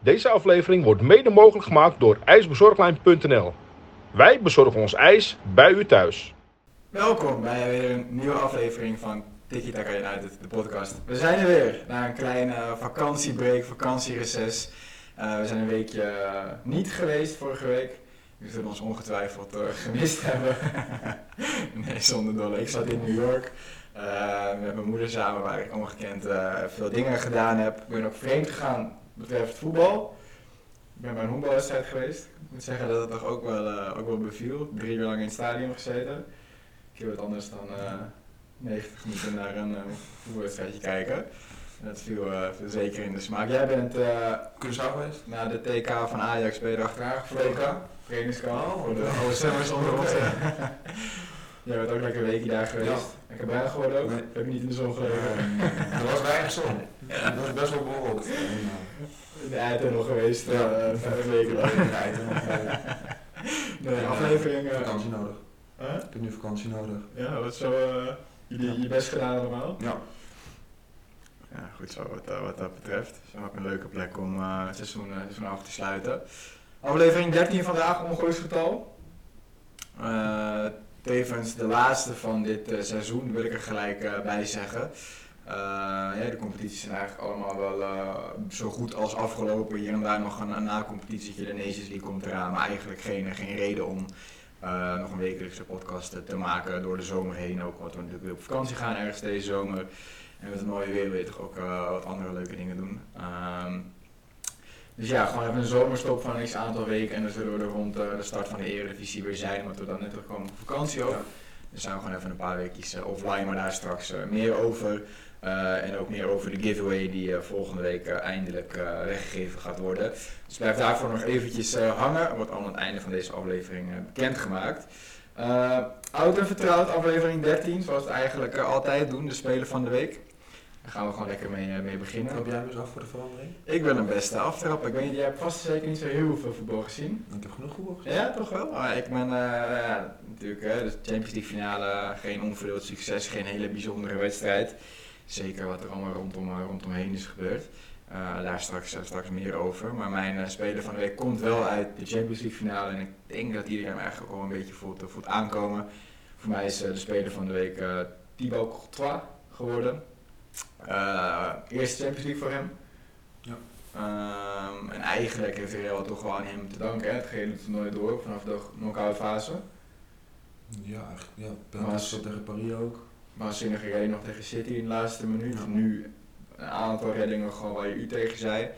Deze aflevering wordt mede mogelijk gemaakt door ijsbezorglijn.nl. Wij bezorgen ons ijs bij u thuis. Welkom bij weer een nieuwe aflevering van Tiki Taka United, de podcast. We zijn er weer na een kleine vakantiebreak, vakantiereces. Uh, we zijn een weekje uh, niet geweest vorige week. We zullen ons ongetwijfeld uh, gemist hebben. nee, zonder dolle. Ik zat in New York met mijn moeder samen, waar ik ongekend veel dingen gedaan heb. Ik ben ook vreemd gegaan betreft voetbal. Ik ben bij een honkbalwedstrijd geweest. Ik moet zeggen dat het toch ook wel, ook wel beviel. Drie uur lang in het stadion gezeten. Ik heb wat anders dan 90 minuten naar een uh, voetbalwedstrijdje kijken. Dat viel, uh, zeker in de smaak. Jij bent uh, Curaçao geweest? naar de TK van Ajax ben je erachteraan gevlogen. Trainingskamp oh, voor de OSM'ers onder ons. Jij bent ook lekker een weekje daar geweest. Ja. Lekker bruin geworden ook? Nee. Heb je niet in de zon gelegen? er was weinig zon. Het was best wel bewolkt. In de Eitunnel geweest, ja. uh, vijf weken lang. In de Eitunnel. nee, aflevering... vakantie nodig. Huh? Ik heb nu vakantie nodig. Ja, wat zo... Je, je best gedaan allemaal? Ja. Ja, goed zo wat, uh, wat dat betreft. Het is ook een leuke plek om uh, het seizoen, uh, seizoen af te sluiten. Aflevering 13 vandaag, ongeluksgetal. Tevens de laatste van dit seizoen, wil ik er gelijk bij zeggen. ja, de competities zijn eigenlijk allemaal wel zo goed als afgelopen. Hier en daar nog een, na-competitietje, de Nations League komt eraan. Maar eigenlijk geen, geen reden om nog een wekelijkse podcast te maken door de zomer heen. Ook wat we natuurlijk weer op vakantie gaan ergens deze zomer. En met het mooie weer je toch ook wat andere leuke dingen doen. Um, dus ja, gewoon even een zomerstop van een x aantal weken. En dan zullen we er rond uh, de start van de Eredivisie weer zijn. Want we dan net terugkomen op vakantie ook. Dus zijn we gewoon even een paar weekjes offline. Maar daar straks meer over. Uh, en ook meer over de giveaway die uh, volgende week uh, eindelijk weggegeven gaat worden. Dus blijf daarvoor nog eventjes hangen. Wordt al aan het einde van deze aflevering bekendgemaakt. oud en vertrouwd, aflevering 13, zoals we het eigenlijk altijd doen, de Spelen van de Week. Daar gaan we gewoon lekker mee, mee beginnen. Heb jij dus af voor de verandering? Ik wil een beste aftrappen. Ik weet niet, jij hebt vast zeker niet zo heel veel voetbal gezien. Ik heb genoeg voetbal gezien. Ja, toch wel? Maar ik ben natuurlijk de Champions League finale, geen onverdeeld succes, geen hele bijzondere wedstrijd zeker wat er allemaal rondom, eh, rondomheen is gebeurd. Uh, daar straks, uh, straks meer over. Maar mijn uh, speler van de week komt wel uit de Champions League finale. En ik denk dat iedereen hem eigenlijk al een beetje voelt, voelt aankomen. Voor mij is de speler van de week Thibaut Courtois geworden. Eerste Champions League voor hem. Ja. Um, en eigenlijk heeft Real toch wel aan hem te danken. Hè. Het gehele toernooi door vanaf de knock-out fase. Ja, ja penalties tegen Paris ook waanzinnige redding nog tegen City in de laatste minuut. Nu een aantal reddingen gewoon waar je u tegen zei.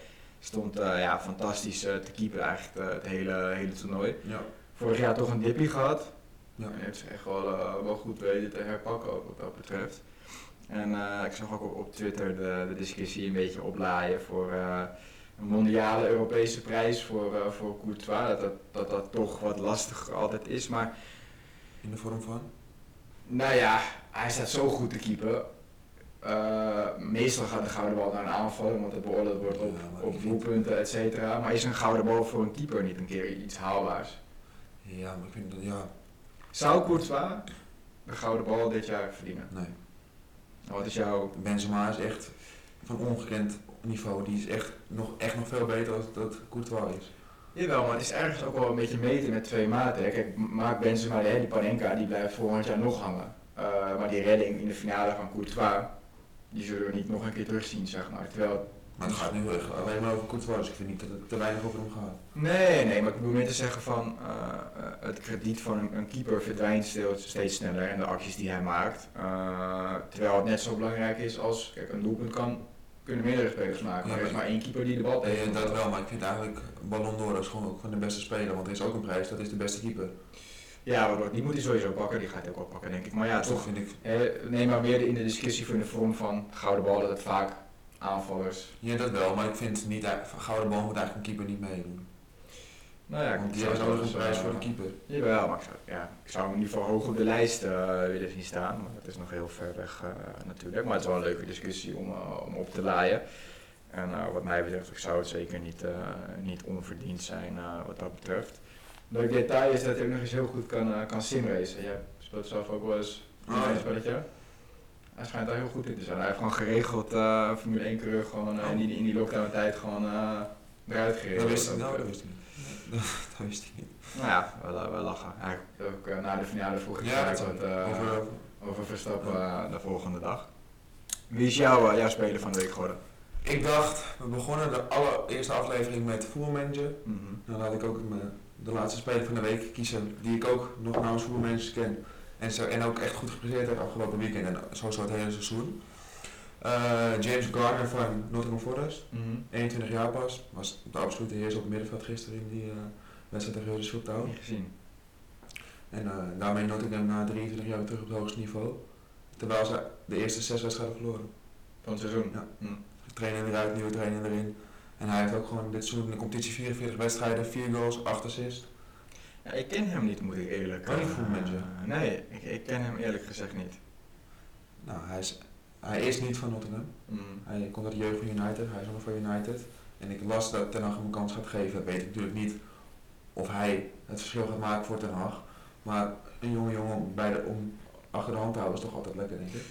Stond uh, ja, fantastisch uh, te keeper eigenlijk uh, het hele, hele toernooi. Ja. Vorig jaar toch een dippie gehad. Ja. En heeft ze echt wel, wel goed weten te herpakken ook wat dat betreft. En ik zag ook op, op Twitter de, de, discussie een beetje oplaaien voor een mondiale Europese prijs voor, voor Courtois. Dat dat, dat dat toch wat lastiger altijd is. Maar in de vorm van? Nou ja, hij staat zo goed te keeper. Uh, meestal gaat de gouden bal naar een aanvaller, want het beoordeeld wordt op, ja, op doelpunten, et cetera. Maar is een gouden bal voor een keeper niet een keer iets haalbaars? Ja, maar ik vind dat, ja... Zou Courtois de gouden bal dit jaar verdienen? Nee. Wat is jouw... Benzema is echt van ongekend niveau. Die is echt nog, echt nog veel beter dan dat Courtois is. Jawel, maar het is ergens ook wel een beetje meten met twee maten. Kijk, maak Benzema, die Panenka, die blijft volgend jaar nog hangen. Uh, maar die redding in de finale van Courtois, die zullen we niet nog een keer terugzien, zeg maar. Terwijl maar het gaat nu alleen maar over Courtois, dus ik vind niet dat het te weinig over hem gaat. Nee, nee, maar ik bedoel meer te zeggen van uh, het krediet van een, een, keeper verdwijnt steeds sneller en de acties die hij maakt. Uh, terwijl het net zo belangrijk is als, kijk, een doelpunt kan kunnen meerdere spelers maken. maar er is maar één keeper die de bal tegen. Ja, dat wel, maar ik vind eigenlijk Ballon d'Or is gewoon ook van de beste speler, want er is ook een prijs, dat is de beste keeper. Ja, waardoor, die moet hij sowieso pakken, die gaat hij ook wel pakken, denk ik. Maar ja, toch, vind ik... neem maar meer in de discussie voor de vorm van gouden bal, dat het vaak aanvallers... Ja, dat wel, maar ik vind niet, gouden bal moet eigenlijk een keeper niet meedoen. Nou ja, Want die is ook een prijs voor de keeper. Jawel, maar ik zou, ja, ik zou hem in ieder geval hoog op de lijst uh, willen zien staan. Maar dat is nog heel ver weg uh, natuurlijk. Maar het is wel een leuke discussie om, uh, om op te laaien. En wat mij betreft, ik zou het zeker niet, niet onverdiend zijn wat dat betreft. Leuk detail is dat hij ook nog eens heel goed kan, kan simracen. Jij speelt zelf ook wel eens een oh, spelletje. Hij schijnt daar heel goed in te zijn. Hij heeft gewoon geregeld Formule 1 coureur gewoon in, die, in die lockdown tijd gewoon eruit gereden. Dat wist hij, wordt. nou, dat wist hij niet. Dat wist hij niet. Nou ja, wel, wel lachen. Eigenlijk ook uh, na de finale vroeg ik Ja, wat, uh, over, over Verstappen uh, de volgende dag. Wie is jouw, jouw speler van de week geworden? ik dacht, we begonnen de allereerste aflevering met voetbalmanager. Mm Dan laat ik ook mijn, de laatste speler van de week kiezen, die ik ook nog namens voetbalmanagers ken. En, zo, en ook echt goed gepresteerd heeft afgelopen weekend en sowieso het hele seizoen. Uh, James Garner van Nottingham Forest, mm -hmm. 21 jaar pas, was de absolute heers op het middenveld gisteren in die uh, wedstrijd tegen Huddersfield Town. Niet gezien. En uh, daarmee Nottingham na 23 jaar weer terug op het hoogste niveau. Terwijl ze de eerste zes wedstrijden verloren. Van het seizoen? Ja. Mm. Trainer eruit, nieuwe trainer erin. En hij heeft ook gewoon dit seizoen in de competitie 44 wedstrijden, 4 goals, 8 assists. Ja, ik ken hem niet, moet ik eerlijk Kan je voetbalmanager? nee, ik, ik ken hem eerlijk gezegd niet. Nou, hij is, hij is niet van Nottingham. Mm. Hij komt uit de jeugd van United, hij is nog van United. En ik las dat Ten Hag hem een kans gaat geven. Weet ik natuurlijk niet of hij het verschil gaat maken voor Ten Hag. Maar een jonge jongen bij de, om achter de hand te houden is toch altijd lekker, denk ik.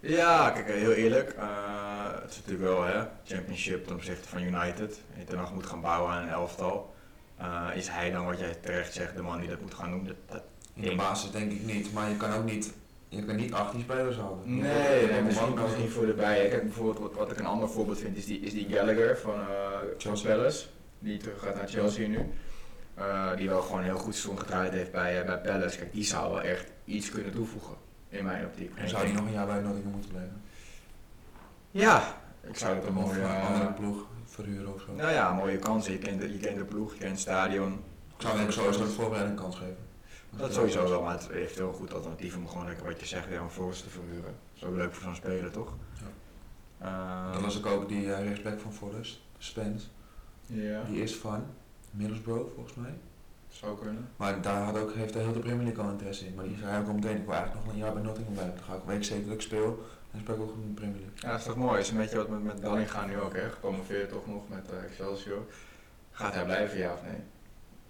Ja, kijk, heel eerlijk. Uh, het is natuurlijk wel hè, championship ten opzichte van United. Je ten Hag moet gaan bouwen aan een elftal. Uh, is hij dan, wat jij terecht zegt, de man die dat moet gaan doen? Dat, dat In de basis denk ik niet, maar je kan ook niet, je kan niet 18 spelers houden. Nee, nee, nee misschien, misschien voor erbij. Kijk, bijvoorbeeld wat, wat ik een ander voorbeeld vind is die, is die Gallagher van uh, Chelsea Palace. Die terug gaat naar Chelsea nu. Uh, die wel gewoon heel goed seizoen gedraaid heeft bij, bij Palace. Kijk, die zou wel echt iets kunnen toevoegen. In mijn optiek. En zou hij nog een jaar bij Nottingham moeten blijven? Ja, ik zou het een mooie... een andere ploeg verhuren of zo. Nou ja, mooie kansen. Je kent de, je kent de ploeg, je kent het stadion. Ik zou hem sowieso de voorbereiding kans geven. Dat sowieso wel, maar het heeft een goed alternatief om gewoon lekker wat je zegt, weer een Forrest te verhuren. Dat is ook leuk voor zo'n speler, toch? Ja. Uh, Dan was ik ook die uh, rechtsback van Forest, Spence. Ja. Die is van Middlesbrough volgens mij. Zou kunnen. Maar daar had ook, heeft de hele Premier League al interesse in. Maar die zei ook al meteen, ik wil eigenlijk nog een jaar bij Nottingham blijven. Dan ga ik weet zeker dat ik speel. En speel ik ook in de Premier League. Ja, dat is toch mooi. is een beetje wat met, met Dallinga nu ook, hè. Gepromoveerd toch nog met uh, Excelsior. Gaat hij blijven, ja of nee?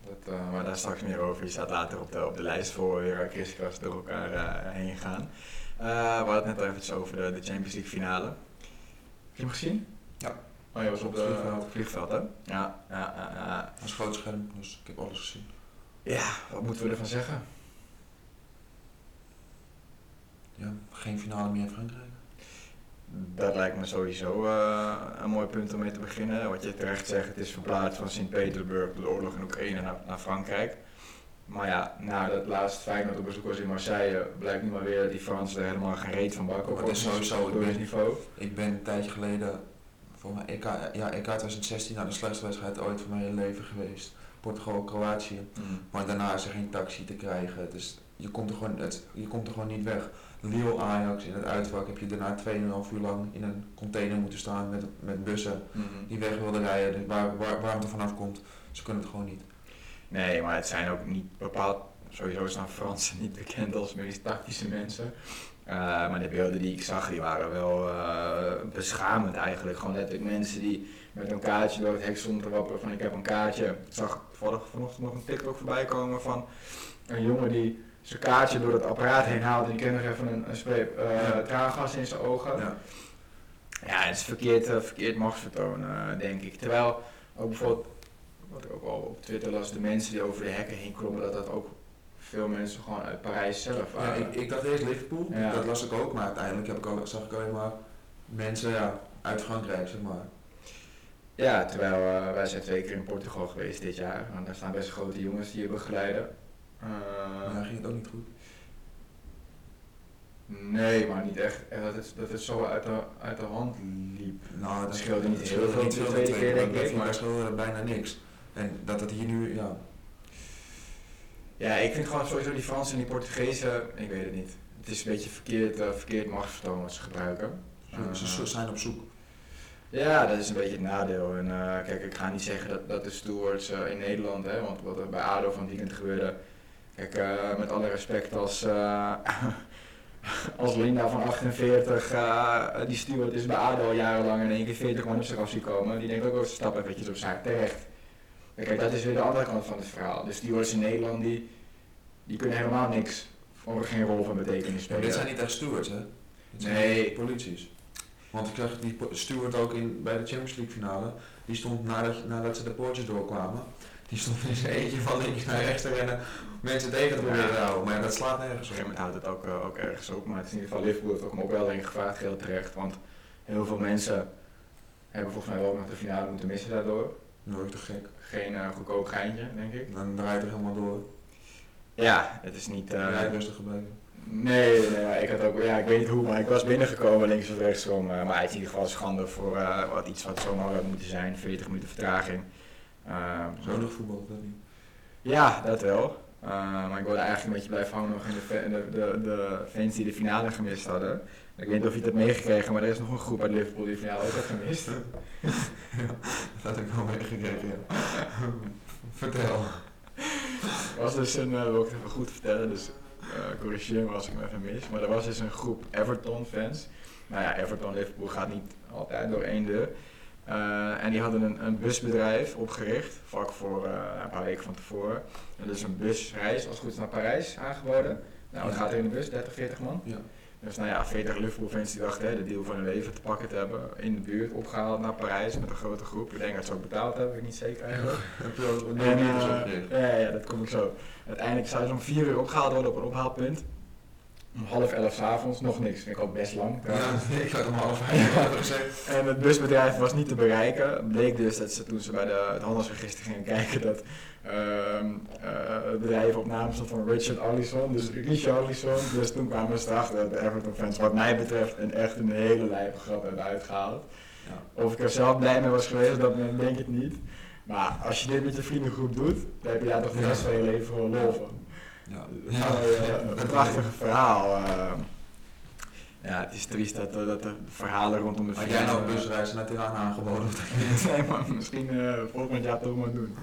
Dat, uh, maar daar straks meer over. Je staat later op de, op de lijst voor weer kriskras door elkaar uh, heen gaan. we hadden het net al even over de, de Champions League finale. Heb je hem gezien? Ja. Oh, je was op, de, het vliegveld, hè? Ja, ja, ja. Als groot scherm, dus ik heb alles gezien. Ja, wat moeten we ervan zeggen? Ja, geen finale meer in Frankrijk. Dat lijkt me sowieso uh, een mooi punt om mee te beginnen. Wat je terecht zegt, het is verplaatst van Sint-Petersburg, de oorlog in Oekraïne, naar, naar Frankrijk. Maar ja, nadat laatst Feyenoord op bezoek was in Marseille, blijkt nu maar weer dat die Fransen er helemaal geen reet van bakken. Het is sowieso door het niveau. Ik ben een tijdje geleden, voor mijn EK, ja, EK 2016, nou de slechtste wedstrijd ooit van mijn hele leven geweest. Portugal-Kroatië. Mm. Maar daarna is er geen taxi te krijgen. Dus je komt er gewoon, het, je komt er gewoon niet weg. Lille Ajax in het uitvak heb je daarna 2,5 uur lang in een container moeten staan met, met bussen Mm -hmm. die weg wilden rijden. Dus waar, waar, waar het er vanaf komt, ze kunnen het gewoon niet. Nee, maar het zijn ook niet bepaald, sowieso staan Fransen niet bekend als meest tactische mensen. Uh, maar de beelden die ik zag, die waren wel uh, beschamend eigenlijk. Gewoon letterlijk mensen die met een kaartje door het hek stonden te van ik heb een kaartje. Ik zag vanochtend nog een TikTok voorbij komen van een jongen die zijn kaartje door het apparaat heen haalde. Die kreeg nog even een, een zweep uh, ja. traangas in zijn ogen. Ja, ja het is verkeerd, uh, verkeerd machtsvertoon, uh, denk ik. Terwijl ook bijvoorbeeld, wat ik ook al op Twitter las, de mensen die over de hekken heen klommen, dat dat ook veel mensen gewoon uit Parijs zelf ja waren. ik, ik dacht eerst Liverpool, Ja. dat las ik ook, maar uiteindelijk heb ik ook, zag ik alleen maar mensen ja, uit Frankrijk, zeg maar. Ja, terwijl uh, wij zijn twee keer in Portugal geweest dit jaar. En daar staan best grote jongens die je begeleiden. Uh, Maar ging het ook niet goed. Nee, maar niet echt. En dat het, dat het zo uit de, uit de hand liep. Nou, Het dat scheelde niet het heel veel niet tweede keer, denk ik, maar dat scheelde bijna niks. En dat het hier nu, ja, Ja, ik vind gewoon sowieso die Fransen en die Portugezen, ik weet het niet. Het is een beetje verkeerd, uh, verkeerd machtsvertoon wat ze gebruiken. ze, Uh, ze zijn op zoek. Ja, dat is een beetje het nadeel. En uh, kijk, ik ga niet zeggen dat, dat de stewards in Nederland, hè, want wat er bij ADO van het weekend gebeurde. Kijk, uh, met alle respect als, uh, als Linda van 48, uh, die steward is bij ADO jarenlang en in één keer 40 man op zich af zien komen. Die denkt ook, oh, stap eventjes op zaak terecht. Kijk, dat is weer de andere kant van het verhaal. De stewards in Nederland, die, die kunnen helemaal niks, of geen rol van betekenis Maar spelen. dit zijn niet echt stewards, hè? Dit zijn Nee. polities. Want ik zag die Stuart ook in, bij de Champions League finale. Die stond nadat, nadat ze de poortjes doorkwamen. Die stond in zijn eentje van links naar rechts te rennen. Mensen tegen te proberen te houden. Maar dat slaat Op een nergens gegeven moment houdt het ook, eh, ook ergens op. Maar het is in ieder geval Liverpool heeft ook wel gevraagd, heel terecht. Want heel veel mensen hebben volgens mij wel nog de finale moeten missen daardoor. Nooit te gek. Geen eh, goedkoop geintje, denk ik. Dan draait er helemaal door. Ja, het is niet... hij rustig gebleven. Nee, nee, ik had ook, ja, ik weet niet hoe, maar ik was binnengekomen links of rechtsom. eh, maar het is in ieder geval schande voor wat iets wat zomaar had moeten zijn, 40 minuten vertraging. Eh, Zo nog voetbal, dat niet. ja, dat wel. Eh, maar ik wilde eigenlijk een beetje blijven hangen nog in de, de, de, de fans die de finale gemist hadden. Ik weet niet of je het hebt meegekregen, maar er is nog een groep uit Liverpool die de finale ook heeft gemist. Dat heb ik wel meegekregen, ja. Vertel. Er was dus een, eh, wil ik het even goed vertellen, dus eh corrigeer me als ik hem even mis. Maar er was dus een groep Everton-fans. Nou ja, Everton-Liverpool gaat niet altijd door één deur. Eh, en die hadden een, een busbedrijf opgericht, vlak voor eh, een paar weken van tevoren. En dus een busreis, als het goed is, naar Parijs aangeboden. Nou, dan gaat er in de bus, 30, 40 man. Ja. Dus nou ja, 40 Liverpool-fans die dachten hè, de deal van hun leven te pakken te hebben. In de buurt, opgehaald naar Parijs met een grote groep. Ik denk dat ze ook betaald hebben, weet ik niet zeker eigenlijk. Heb je ook een En, nieuwe eh, ja, dat kom ik zo. Uiteindelijk zou ze om 4 uur opgehaald worden op een ophaalpunt. Om half elf 's avonds, nog niks. Vind ik ook best lang. Ja, ik had om half vijf hadden gezegd. En het busbedrijf was niet te bereiken. Bleek dus dat ze toen ze bij de, het handelsregister gingen kijken dat ehm, eh, het bedrijf op naam stond van Richard Allison. Dus Richard Allison. Dus toen kwamen ze erachter dat de Everton fans wat mij betreft een echt een hele lijpe grap hebben uitgehaald. Ja. Of ik er zelf blij mee was geweest, dat moment denk ik niet. Maar als je dit met je vriendengroep doet, dan heb je daar toch de rest van je leven gewoon lol van. Ja. Een prachtig verhaal. eh. ja, het is triest dat, eh, dat de verhalen rondom de Had jij nou busreizen naar Tirana aangeboden? nee, maar misschien eh volgend jaar toch maar doen.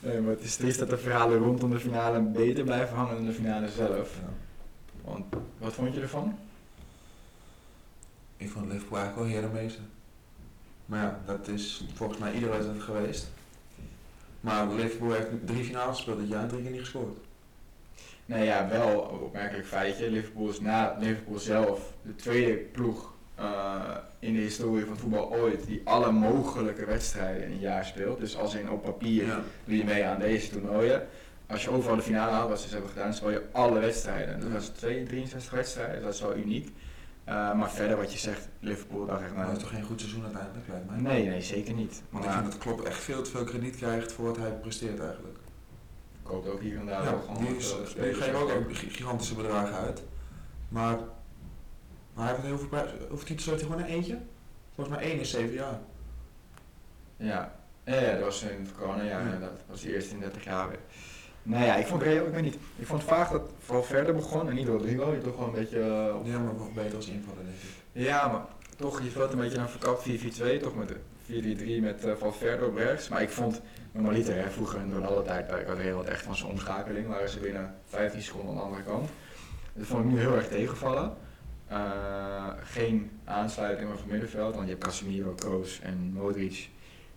Nee, maar het is triest dat de verhalen rondom de finale beter blijven hangen dan de finale zelf. Ja. Want, wat vond je ervan? Ik vond Liverpool eigenlijk wel herenmeester. Maar ja, dat is volgens mij iedere wedstrijd geweest. Maar Liverpool heeft drie finales gespeeld dit jaar en drie keer niet gescoord. Nee, ja, wel een opmerkelijk feitje. Liverpool is na Liverpool zelf de tweede ploeg eh, in de historie van voetbal ooit die alle mogelijke wedstrijden in een jaar speelt. Dus als in op papier Ja. doe je mee aan deze toernooien. Als je overal de finale haalt, wat ze dus hebben gedaan, speel je alle wedstrijden. Dat was 2, 63 wedstrijden, dat is wel uniek. Eh, maar verder wat je zegt, Liverpool dacht echt Maar dat nou, is toch geen goed seizoen uiteindelijk, lijkt mij. Nee, nee, zeker niet. Want ik Maar vind dat Klopp echt veel te veel krediet krijgt voor wat hij presteert eigenlijk. Koopt ook hier en daar Ja, gewoon die, die spelers. geven ook, ook gi- gigantische bedragen uit. Maar, maar hij heeft heel veel prijs. Hoeveel titels heeft hij gewoon een eentje? Volgens mij één in zeven jaar. Ja. Ja, dat was in het corona, ja. Dat was de eerste in 30 jaar weer. Nou ja, ik vond Real, ik weet niet, ik vond vaak dat het vooral verder begon en niet Rodrigo, die toch wel een beetje... op- Ja, maar wel beter als invaller denk ik. Ja, maar toch, je speelt een beetje een verkapt 4-4-2, toch met 4-3-3 met eh Valverde op rechts. Maar ik vond, normaliter, hè, vroeger in alle tijd, ik had Real echt van zijn omschakeling, waren ze binnen 15 seconden aan de andere kant. Dat vond ik nu heel erg tegenvallen. Eh, geen aansluiting over het middenveld, want je hebt Casemiro, Kroos en Modric,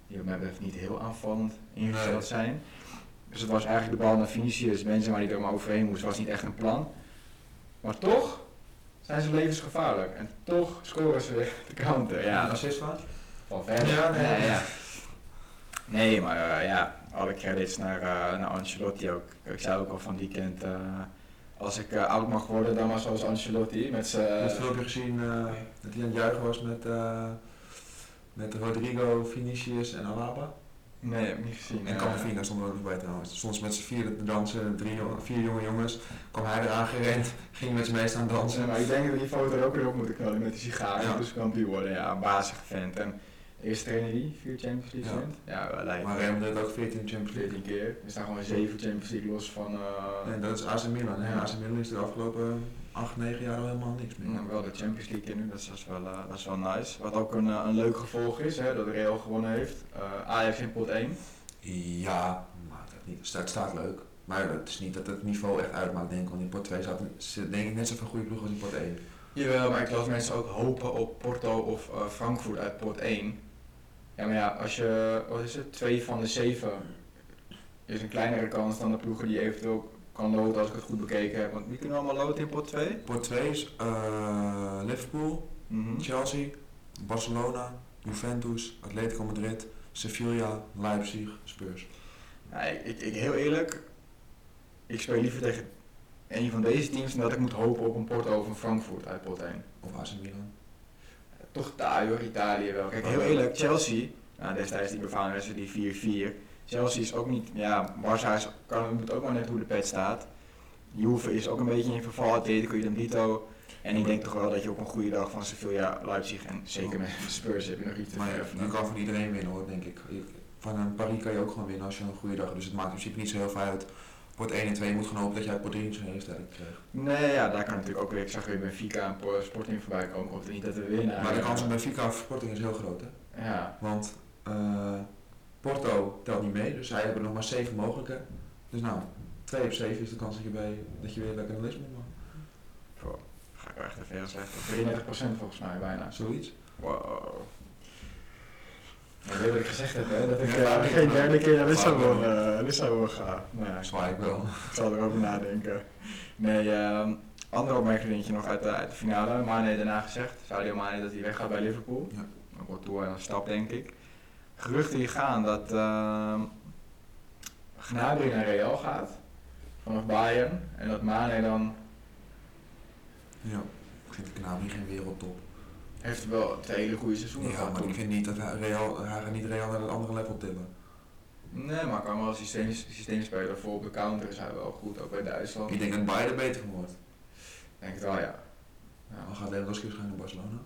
die wat mij betreft niet heel aanvallend ingesteld zijn. Dus het was eigenlijk de bal naar Vinicius, Benzema die er maar overheen moest, was niet echt een plan. Maar toch zijn ze levensgevaarlijk. En toch scoren ze de counter. Ja, is assist van? Van ver. Ja, nee. ja, ja. Nee, maar eh, ja, alle credits naar, eh, naar Ancelotti ook. Ik zei ook al van die kent, eh, als ik oud mag worden, dan maar zoals Ancelotti. Met Ik zijn... heb het filmpje gezien dat hij aan het juichen was met, met Rodrigo, Vinicius en Alaba. nee, heb ik niet gezien. En. Camavinga stond er ook nog bij trouwens. Ze met z'n vieren te dansen, drie, vier jonge jongens. kwam hij eraan gerend, ging met z'n mee staan dansen. Maar ik denk dat die foto er ook weer op moeten knallen met die sigaar. Ja. Dus kampioen worden. Ja, een bazige vent. En eerste trainer die vier Champions League Ja. wint. Ja, wel lijkt Maar. Real deed ook 14 in de Champions League. 14 keer. Er staan gewoon 7 Champions League los van. eh, En dat is AC Milan. hè. Ja. AC Milan is de afgelopen 8, 9 jaar al helemaal niks meer. Nou, wel de Champions League in nu, dat is, dat is wel, eh, dat is wel nice. Wat ook een, eh, een leuk gevolg is, hè, dat Real gewonnen heeft. Eh, Ajax in pot 1. Ja, maar dat niet. Het staat, staat leuk. Maar het is niet dat het niveau echt uitmaakt, denk ik. Want in pot 2 zat zit denk ik net zoveel goede ploeg als in pot 1. Jawel, maar ik las mensen ook hopen op Porto of eh, Frankfurt uit pot 1. Ja, maar ja, als je, wat is het, twee van de zeven is een kleinere kans dan de ploegen die eventueel kan loten als ik het goed bekeken heb. Want wie kunnen allemaal loten in pot 2? Pot 2 is eh, Liverpool, Mhm. Chelsea, Barcelona, Juventus, Atletico Madrid, Sevilla, Leipzig, Spurs. Ja, ik, ik, ik- heel eerlijk, ik speel liever tegen een van deze teams dan dat ik moet hopen op een Porto of een Frankfurt uit pot 1. Of AC Milan. Toch daar hoor, Italië wel. Kijk, heel eerlijk, Chelsea, nou, destijds die befaamde wedstrijd, die 4-4. Chelsea is ook niet, ja, Barça is, kan, moet ook maar net hoe de pet staat. Juve is ook een beetje in verval, Atletico idem dito. En ik denk toch wel dat je op een goede dag van Sevilla, Leipzig en zeker met Spurs heb je nog iets te Maar je, je kan van iedereen winnen hoor, denk ik. Je- Van een Paris kan je ook gewoon winnen als je een goede dag hebt. Dus het maakt in principe niet zo heel veel uit. Wordt 1 en 2 je moet gewoon hopen dat jij pot 3 zo'n hele sterk krijgt. Nee, ja, daar kan natuurlijk ook weer, ik zag weer Benfica en Po- Sporting voorbij komen. Ik hoop niet dat we winnen. Maar de kans op Benfica of Sporting is heel groot hè. Ja, Want eh, Porto telt niet mee, dus zij hebben nog maar 7 mogelijke. Dus nou, 2 op 7 is de kans dat je, bij, dat je weer lekker naar Lisbon mag. ga ik wel echt even heel slecht. 33% volgens mij bijna. Zoiets. Wow. Ik gezegd heb, hè? Dat ik geen derde keer naar Lissabon, Lissabon, eh, Lissabon ga. Nou, ja, Zwaai ik wel. ik zal erover nadenken. Nee, ehm andere opmerking dingetje nog uit de, uit de finale. Mane daarna gezegd, Sadio Mane dat hij weggaat bij Liverpool. Ja. Wel toe en een stap denk ik. Geruchten die gaan dat ehm Gnabry naar Real gaat. Vanaf Bayern. En dat Mane dan Ja, ik vind de knaap niet geen wereldtop. Heeft wel twee hele goede seizoenen Ja, maar toen. ik vind niet dat Real, hij gaat niet Real naar het andere level tillen. Nee, maar kan wel een systeem, systeem spelen. Voor op de counter is hij wel goed, ook bij Duitsland. Ik denk dat Bayern er beter van wordt. denk het wel, ja. Dan Ja, gaat Lewandowski waarschijnlijk naar Barcelona.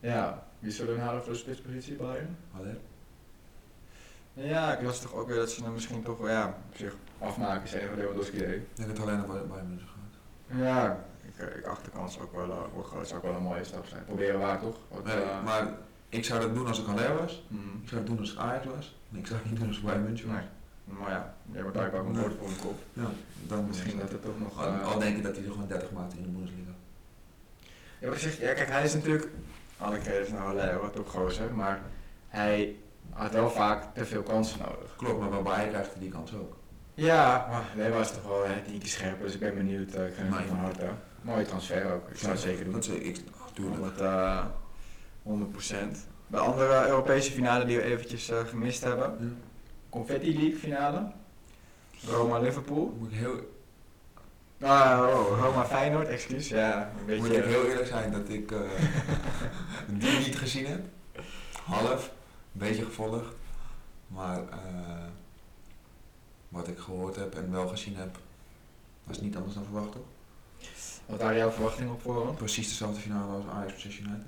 ja. wie zullen we halen voor de spitspositie, Bayern? Haller. Ja, ik las toch ook weer dat ze hem misschien toch wel, ja, op zich afmaken, is enige Lewandowski deed. Ik denk dat alleen naar Bayern München gaat. Ja, ik, eh, ik acht de kans ook wel, uh, zou ook wel een mooie stap zijn. Proberen waar, toch? Wat, Nee, eh, maar ik zou dat doen als ik Haller was. mm, Ik zou het doen als ik Ajax was. En ik zou het niet doen als ik Bayern München was. nee. Maar ja, jij wordt daar ook een woord voor een kop. Ja, dan Misschien dat het toch nog... Al, eh, al denk ik dat hij er gewoon 30 maakt in de Bundesliga. Ja, wat ik zeg, ja, kijk, hij is natuurlijk, alle credits naar Haller, wat topgozer, maar hij had wel vaak te veel kansen nodig. Klopt, maar wel Bayern krijgt hij die kans ook. Ja, maar nee, was toch wel hè, die scherp, dus ik ben benieuwd. ik ga hem van harte. Mooie transfer ook, ik zou het zeker doen. Dat ik, natuurlijk. 100, eh 100%. De andere Europese finale die we eventjes eh, gemist hebben. Confetti League finale. Roma-Liverpool. Moet ik heel, Ah, oh, Roma-Feyenoord, excuus. Ja, een moet beetje... ik heel eerlijk zijn dat ik eh, die niet gezien heb. Half, een beetje gevolgd. Maar eh, wat ik gehoord heb en wel gezien heb, was niet anders dan verwacht toch? Wat waren jouw verwachtingen op voorhand? Precies dezelfde finale als Ajax versus United.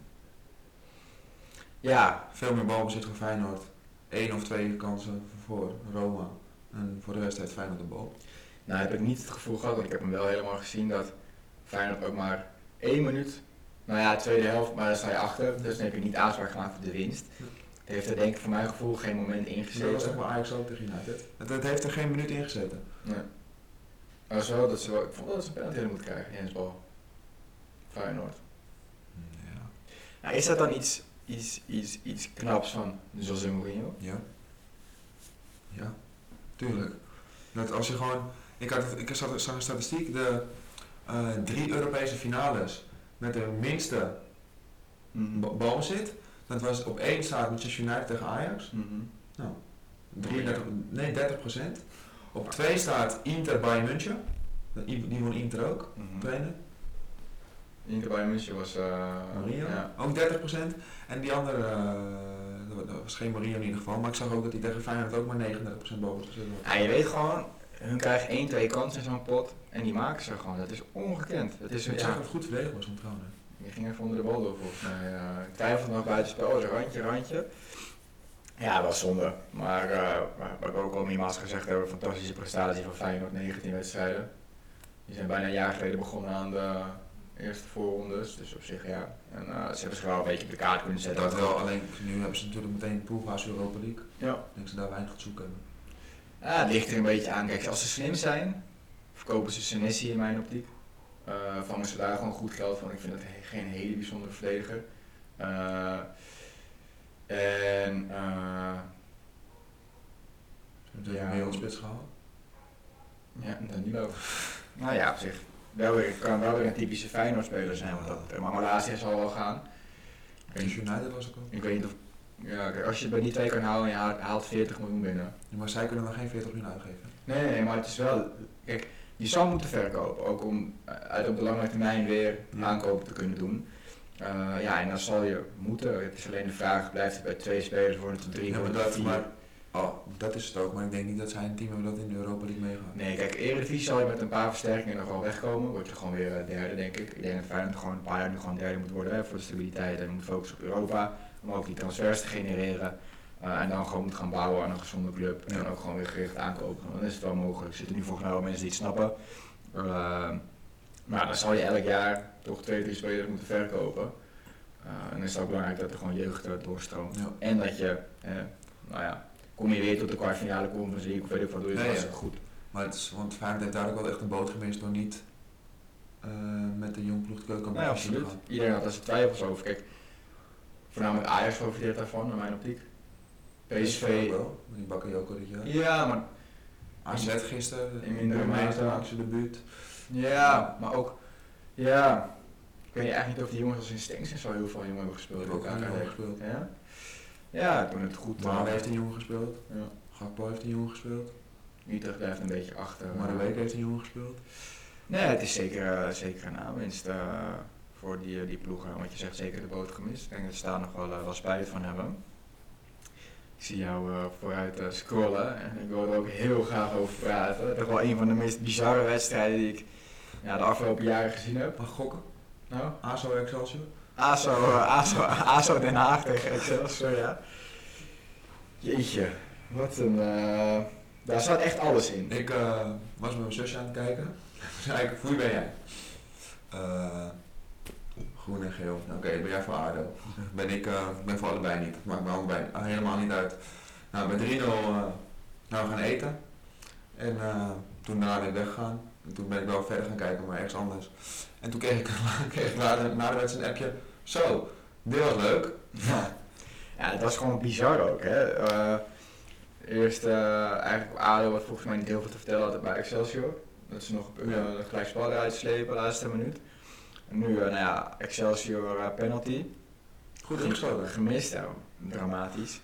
Ja, Veel meer balbezit voor Feyenoord. Eén of twee kansen voor Roma. En voor de rest heeft Feyenoord de bal. Nou heb ik niet het gevoel gehad, want ik heb hem wel helemaal gezien, dat Feyenoord ook maar één minuut, nou ja, tweede helft, maar dan sta je achter, dus dan heb je niet aanspraak gemaakt op de winst. Het heeft er denk ik voor mijn gevoel geen moment Dat was toch bij Ajax ook tegen United. Het, het heeft er geen minuut in gezeten. Nee. Maar zo, dat ze wel, ik vond dat ze een penalty moeten krijgen, Jens Bal. Feyenoord. Ja. Nou, is dat dan iets, iets, iets, iets knaps van José Mourinho? Ja. Ja, tuurlijk. Dat als je gewoon. Ik, had, ik zag een statistiek. De eh, drie Europese finales met de minste ba- balbezit. Dat was op één staat Manchester United tegen Ajax. Mhm. 33, nee, 30 Op twee staat Inter Bayern München. Die won Inter ook, Mhm. trainen. Inter Bayern München was... eh Mourinho. Ja. Ook 30% En die andere, eh, dat- was geen Mourinho in ieder geval. Maar ik zag ook dat hij tegen Feyenoord ook maar 39% balbezit had. Ja, je weet gewoon, hun krijgen 1, 2 kansen in zo'n pot en die maken ze gewoon. Dat is ongekend. Dat is, Ik ja, zag dat het goed verdedigd was van trouwens. die ging even onder de bal door volgens mij. Ja, ik twijfelde nog buitenspel, dus randje, randje. Ja, wel zonde. Maar eh, wat ik ook al meermaals gezegd hebben, fantastische prestatie van Feyenoord, 19 wedstrijden. Die zijn bijna een jaar geleden begonnen aan de eerste voorrondes, dus op zich ja. En eh, ze hebben zich wel een beetje op de kaart kunnen zetten. Dat wel, alleen nu hebben ze natuurlijk meteen de poolfase Europa League. Ja. Ik denk dat ze daar weinig te zoeken hebben. Ja, het ligt er een beetje aan. Kijk, als ze slim zijn, verkopen ze Senesi in mijn optiek. Eh, vangen ze daar gewoon goed geld van. Ik vind het he- geen hele bijzondere verdediger. En eh, Ze hebben Ja. een wereldspits gehaald. ja, Danilo. nou ja, op zich. Wel weer, kan wel weer een typische Feyenoord-speler zijn. Want dat, maar Malasia zal wel gaan. United was ook al. Ik weet niet of... Ja, kijk, als je het bij die twee kan houden en je haalt- haalt 40 miljoen binnen. Ja, maar zij kunnen nog geen 40 miljoen uitgeven. Nee, nee, maar het is wel... Kijk, je zou moeten verkopen. Ook om eh, uit op de lange termijn weer aankopen te kunnen doen. Eh, ja, en dan zal je moeten. Het is alleen de vraag, blijft het bij twee spelers, worden het drie, Ja, maar dat, vier? maar, oh, dat is het ook, maar ik denk niet dat zij een team hebben dat in de Europa League meegaat. Nee, kijk, Eredivisie zal je met een paar versterkingen nog wel wegkomen. Word je gewoon weer eh, derde, denk ik. Ik denk dat Feyenoord gewoon een paar jaar nu gewoon derde moet worden hè, voor de stabiliteit. En moet focussen op Europa, om ook die transfers te genereren. Uh, en dan gewoon moet gaan bouwen aan een gezonde club. En Ja. dan ook gewoon weer gericht aankopen. Dan is het wel mogelijk. Er zitten nu volgens mij wel mensen die het snappen. Uh, maar dan zal je elk jaar toch twee, drie spelers moeten verkopen. Uh, en dan is het ook belangrijk dat er gewoon jeugd doorstroomt. Ja. En dat je, eh, nou ja, kom je weer tot de kwartfinale Conference League of weet ik wat, doe je het Nee, ja. goed. Maar het is, want Feyenoord heeft daar ook wel echt een boot gemist door niet eh, met de jong ploeg te. Nou ja, absoluut. Iedereen had daar zijn twijfels over. Kijk, voornamelijk Ajax profiteert daarvan, in mijn optiek. PSV. wel, die Bakayoko dit jaar. Ja, maar, AZ gisteren, In mindere mate. zijn debuut. Ja, maar ook, ja, ik weet eigenlijk niet of die jongens als in en zo heel veel jongen hebben gespeeld. Hebben ook een jongen gespeeld. Ja? Ja, toen het goed. Malen eh, heeft een jongen gespeeld. Ja. Gakpo heeft een jongen gespeeld. Utrecht blijft een beetje achter. Maar de Week heeft een jongen gespeeld. Nee, het is zeker, eh, zeker een aanwinst eh, voor die, die ploegen. Want je zegt zeker de boot gemist. Ik denk dat ze daar nog wel, eh, wel spijt van hebben. Ik zie jou vooruit scrollen en ik wil er ook heel graag over praten. Toch wel een van de meest bizarre wedstrijden die ik ja, de afgelopen jaren gezien heb. Mag gokken? Nou, ASO Excelsior? ASO, ASO, ASO Den Haag tegen Excelsior, ja. Jeetje, wat een... eh, daar zat echt alles in. Ik eh, was met mijn zusje aan het kijken. zei ik, wie ben jij? Eh, groen en geel. Oké, ben jij voor ADO? Ben ik ben voor allebei niet. Maakt me allebei helemaal niet uit. Nou, met 3-0 eh, nou, we gaan eten. En toen daarna weggegaan. En toen ben ik wel verder gaan kijken, maar ergens anders. En toen kreeg ik, kreeg ik na, de, na de wedstrijd een appje. Zo, dit was leuk. Ja, ja het was gewoon bizar ook. Hè. Eh, eerst eh, eigenlijk ADO wat volgens mij niet heel veel te vertellen had bij Excelsior. Dat ze nog uh, gelijk spel eruit slepen, laatste minuut. En nu, nou ja, Excelsior penalty. Goed ingesloten. Gemist, ja, dramatisch.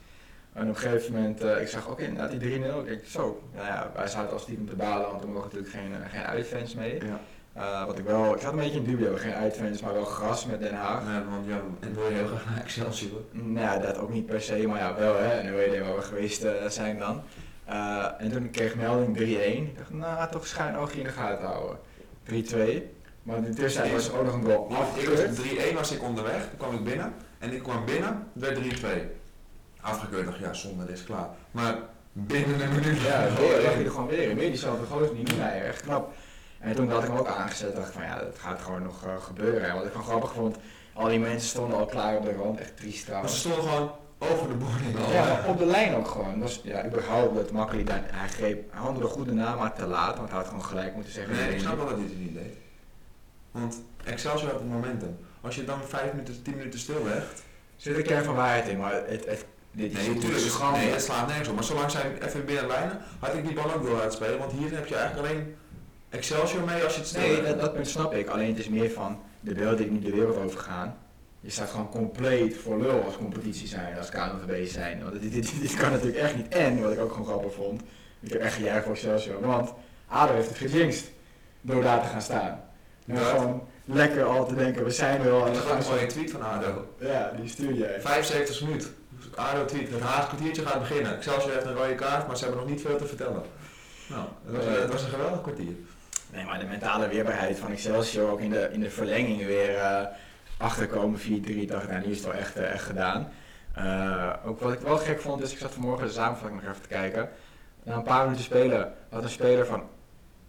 En op een gegeven moment, eh, ik zag ook inderdaad die 3-0. Ik denk, zo, nou ja, wij zaten als stiekem te balen, want er mogen natuurlijk geen, eh, geen uitfans mee. Ja. Eh, wat ik wel, ik zat een beetje in dubio, geen uitfans, maar wel gras met Den Haag. Ja, want ja, en wil je heel graag naar Excelsior. Nou ja, dat ook niet per se, maar ja, wel hè. En weet je waar we geweest zijn dan. En toen kreeg ik melding 3-1. Ik dacht, nou, toch schijn oogje in de gaten houden. 3-2. Maar in de tussentijd was er ook nog een goal Ik afgekeurd. was 3-1 was ik onderweg, toen kwam ik binnen. En ik kwam binnen, werd 3-2. Afgekeurd, dacht ja, zonde, dit is klaar. Maar binnen een minuut. Ja, weer lag je er gewoon weer in. Weer diezelfde gozer, die Niemeyer, echt knap. En toen had ik hem ook aangezet, dacht ik van ja, dat gaat gewoon nog eh, gebeuren. En wat ik van grappig vond, al die mensen stonden al klaar op de rand, echt triest Maar ze trouwens. stonden gewoon over de boarding. Ja, op de lijn ook gewoon. Dus ja, überhaupt dat makkelijk. Hij hij greep, hij handelde goed na, maar te laat, want hij had gewoon gelijk moeten zeggen. Nee, ik snap wel dat hij het niet deed. Want Excelsior had het momentum. Als je dan 5 minuten, 10 minuten stillegt. zit een kern van waarheid in, maar het, het, dit Nee, natuurlijk. schande. Nee, het slaat nergens op. Maar zolang zij even binnen lijnen, had ik die bal ook door uitspelen. Want hier heb je eigenlijk alleen Excelsior mee als je het stil Nee, dat, dat punt snap ik. Alleen het is meer van de beelden die nu de wereld over gaan. Je staat gewoon compleet voor lul als competitie zijn, als KNVB zijn. Want dit, dit, dit kan natuurlijk echt niet. En, wat ik ook gewoon grappig vond, ik heb echt gejuicht voor Excelsior. Want ADO heeft het gejinxed door daar te gaan staan. En Ja. gewoon lekker al te denken, we zijn er al. En dan gaat gewoon zo. een tweet van ADO. Ja, die stuur jij. 75 minuten. ADO tweet, het haast kwartiertje gaat beginnen. Excelsior heeft een rode kaart, maar ze hebben nog niet veel te vertellen. Nou, het was, het was een geweldig kwartier. Nee, maar de mentale weerbaarheid van Excelsior ook in de, in de verlenging weer eh, achterkomen 4-3. dacht ik, nou, nu is het wel echt, eh, echt gedaan. Eh, ook wat ik wel gek vond, is ik zat vanmorgen de samenvatting nog even te kijken. Na een paar minuten spelen had een speler van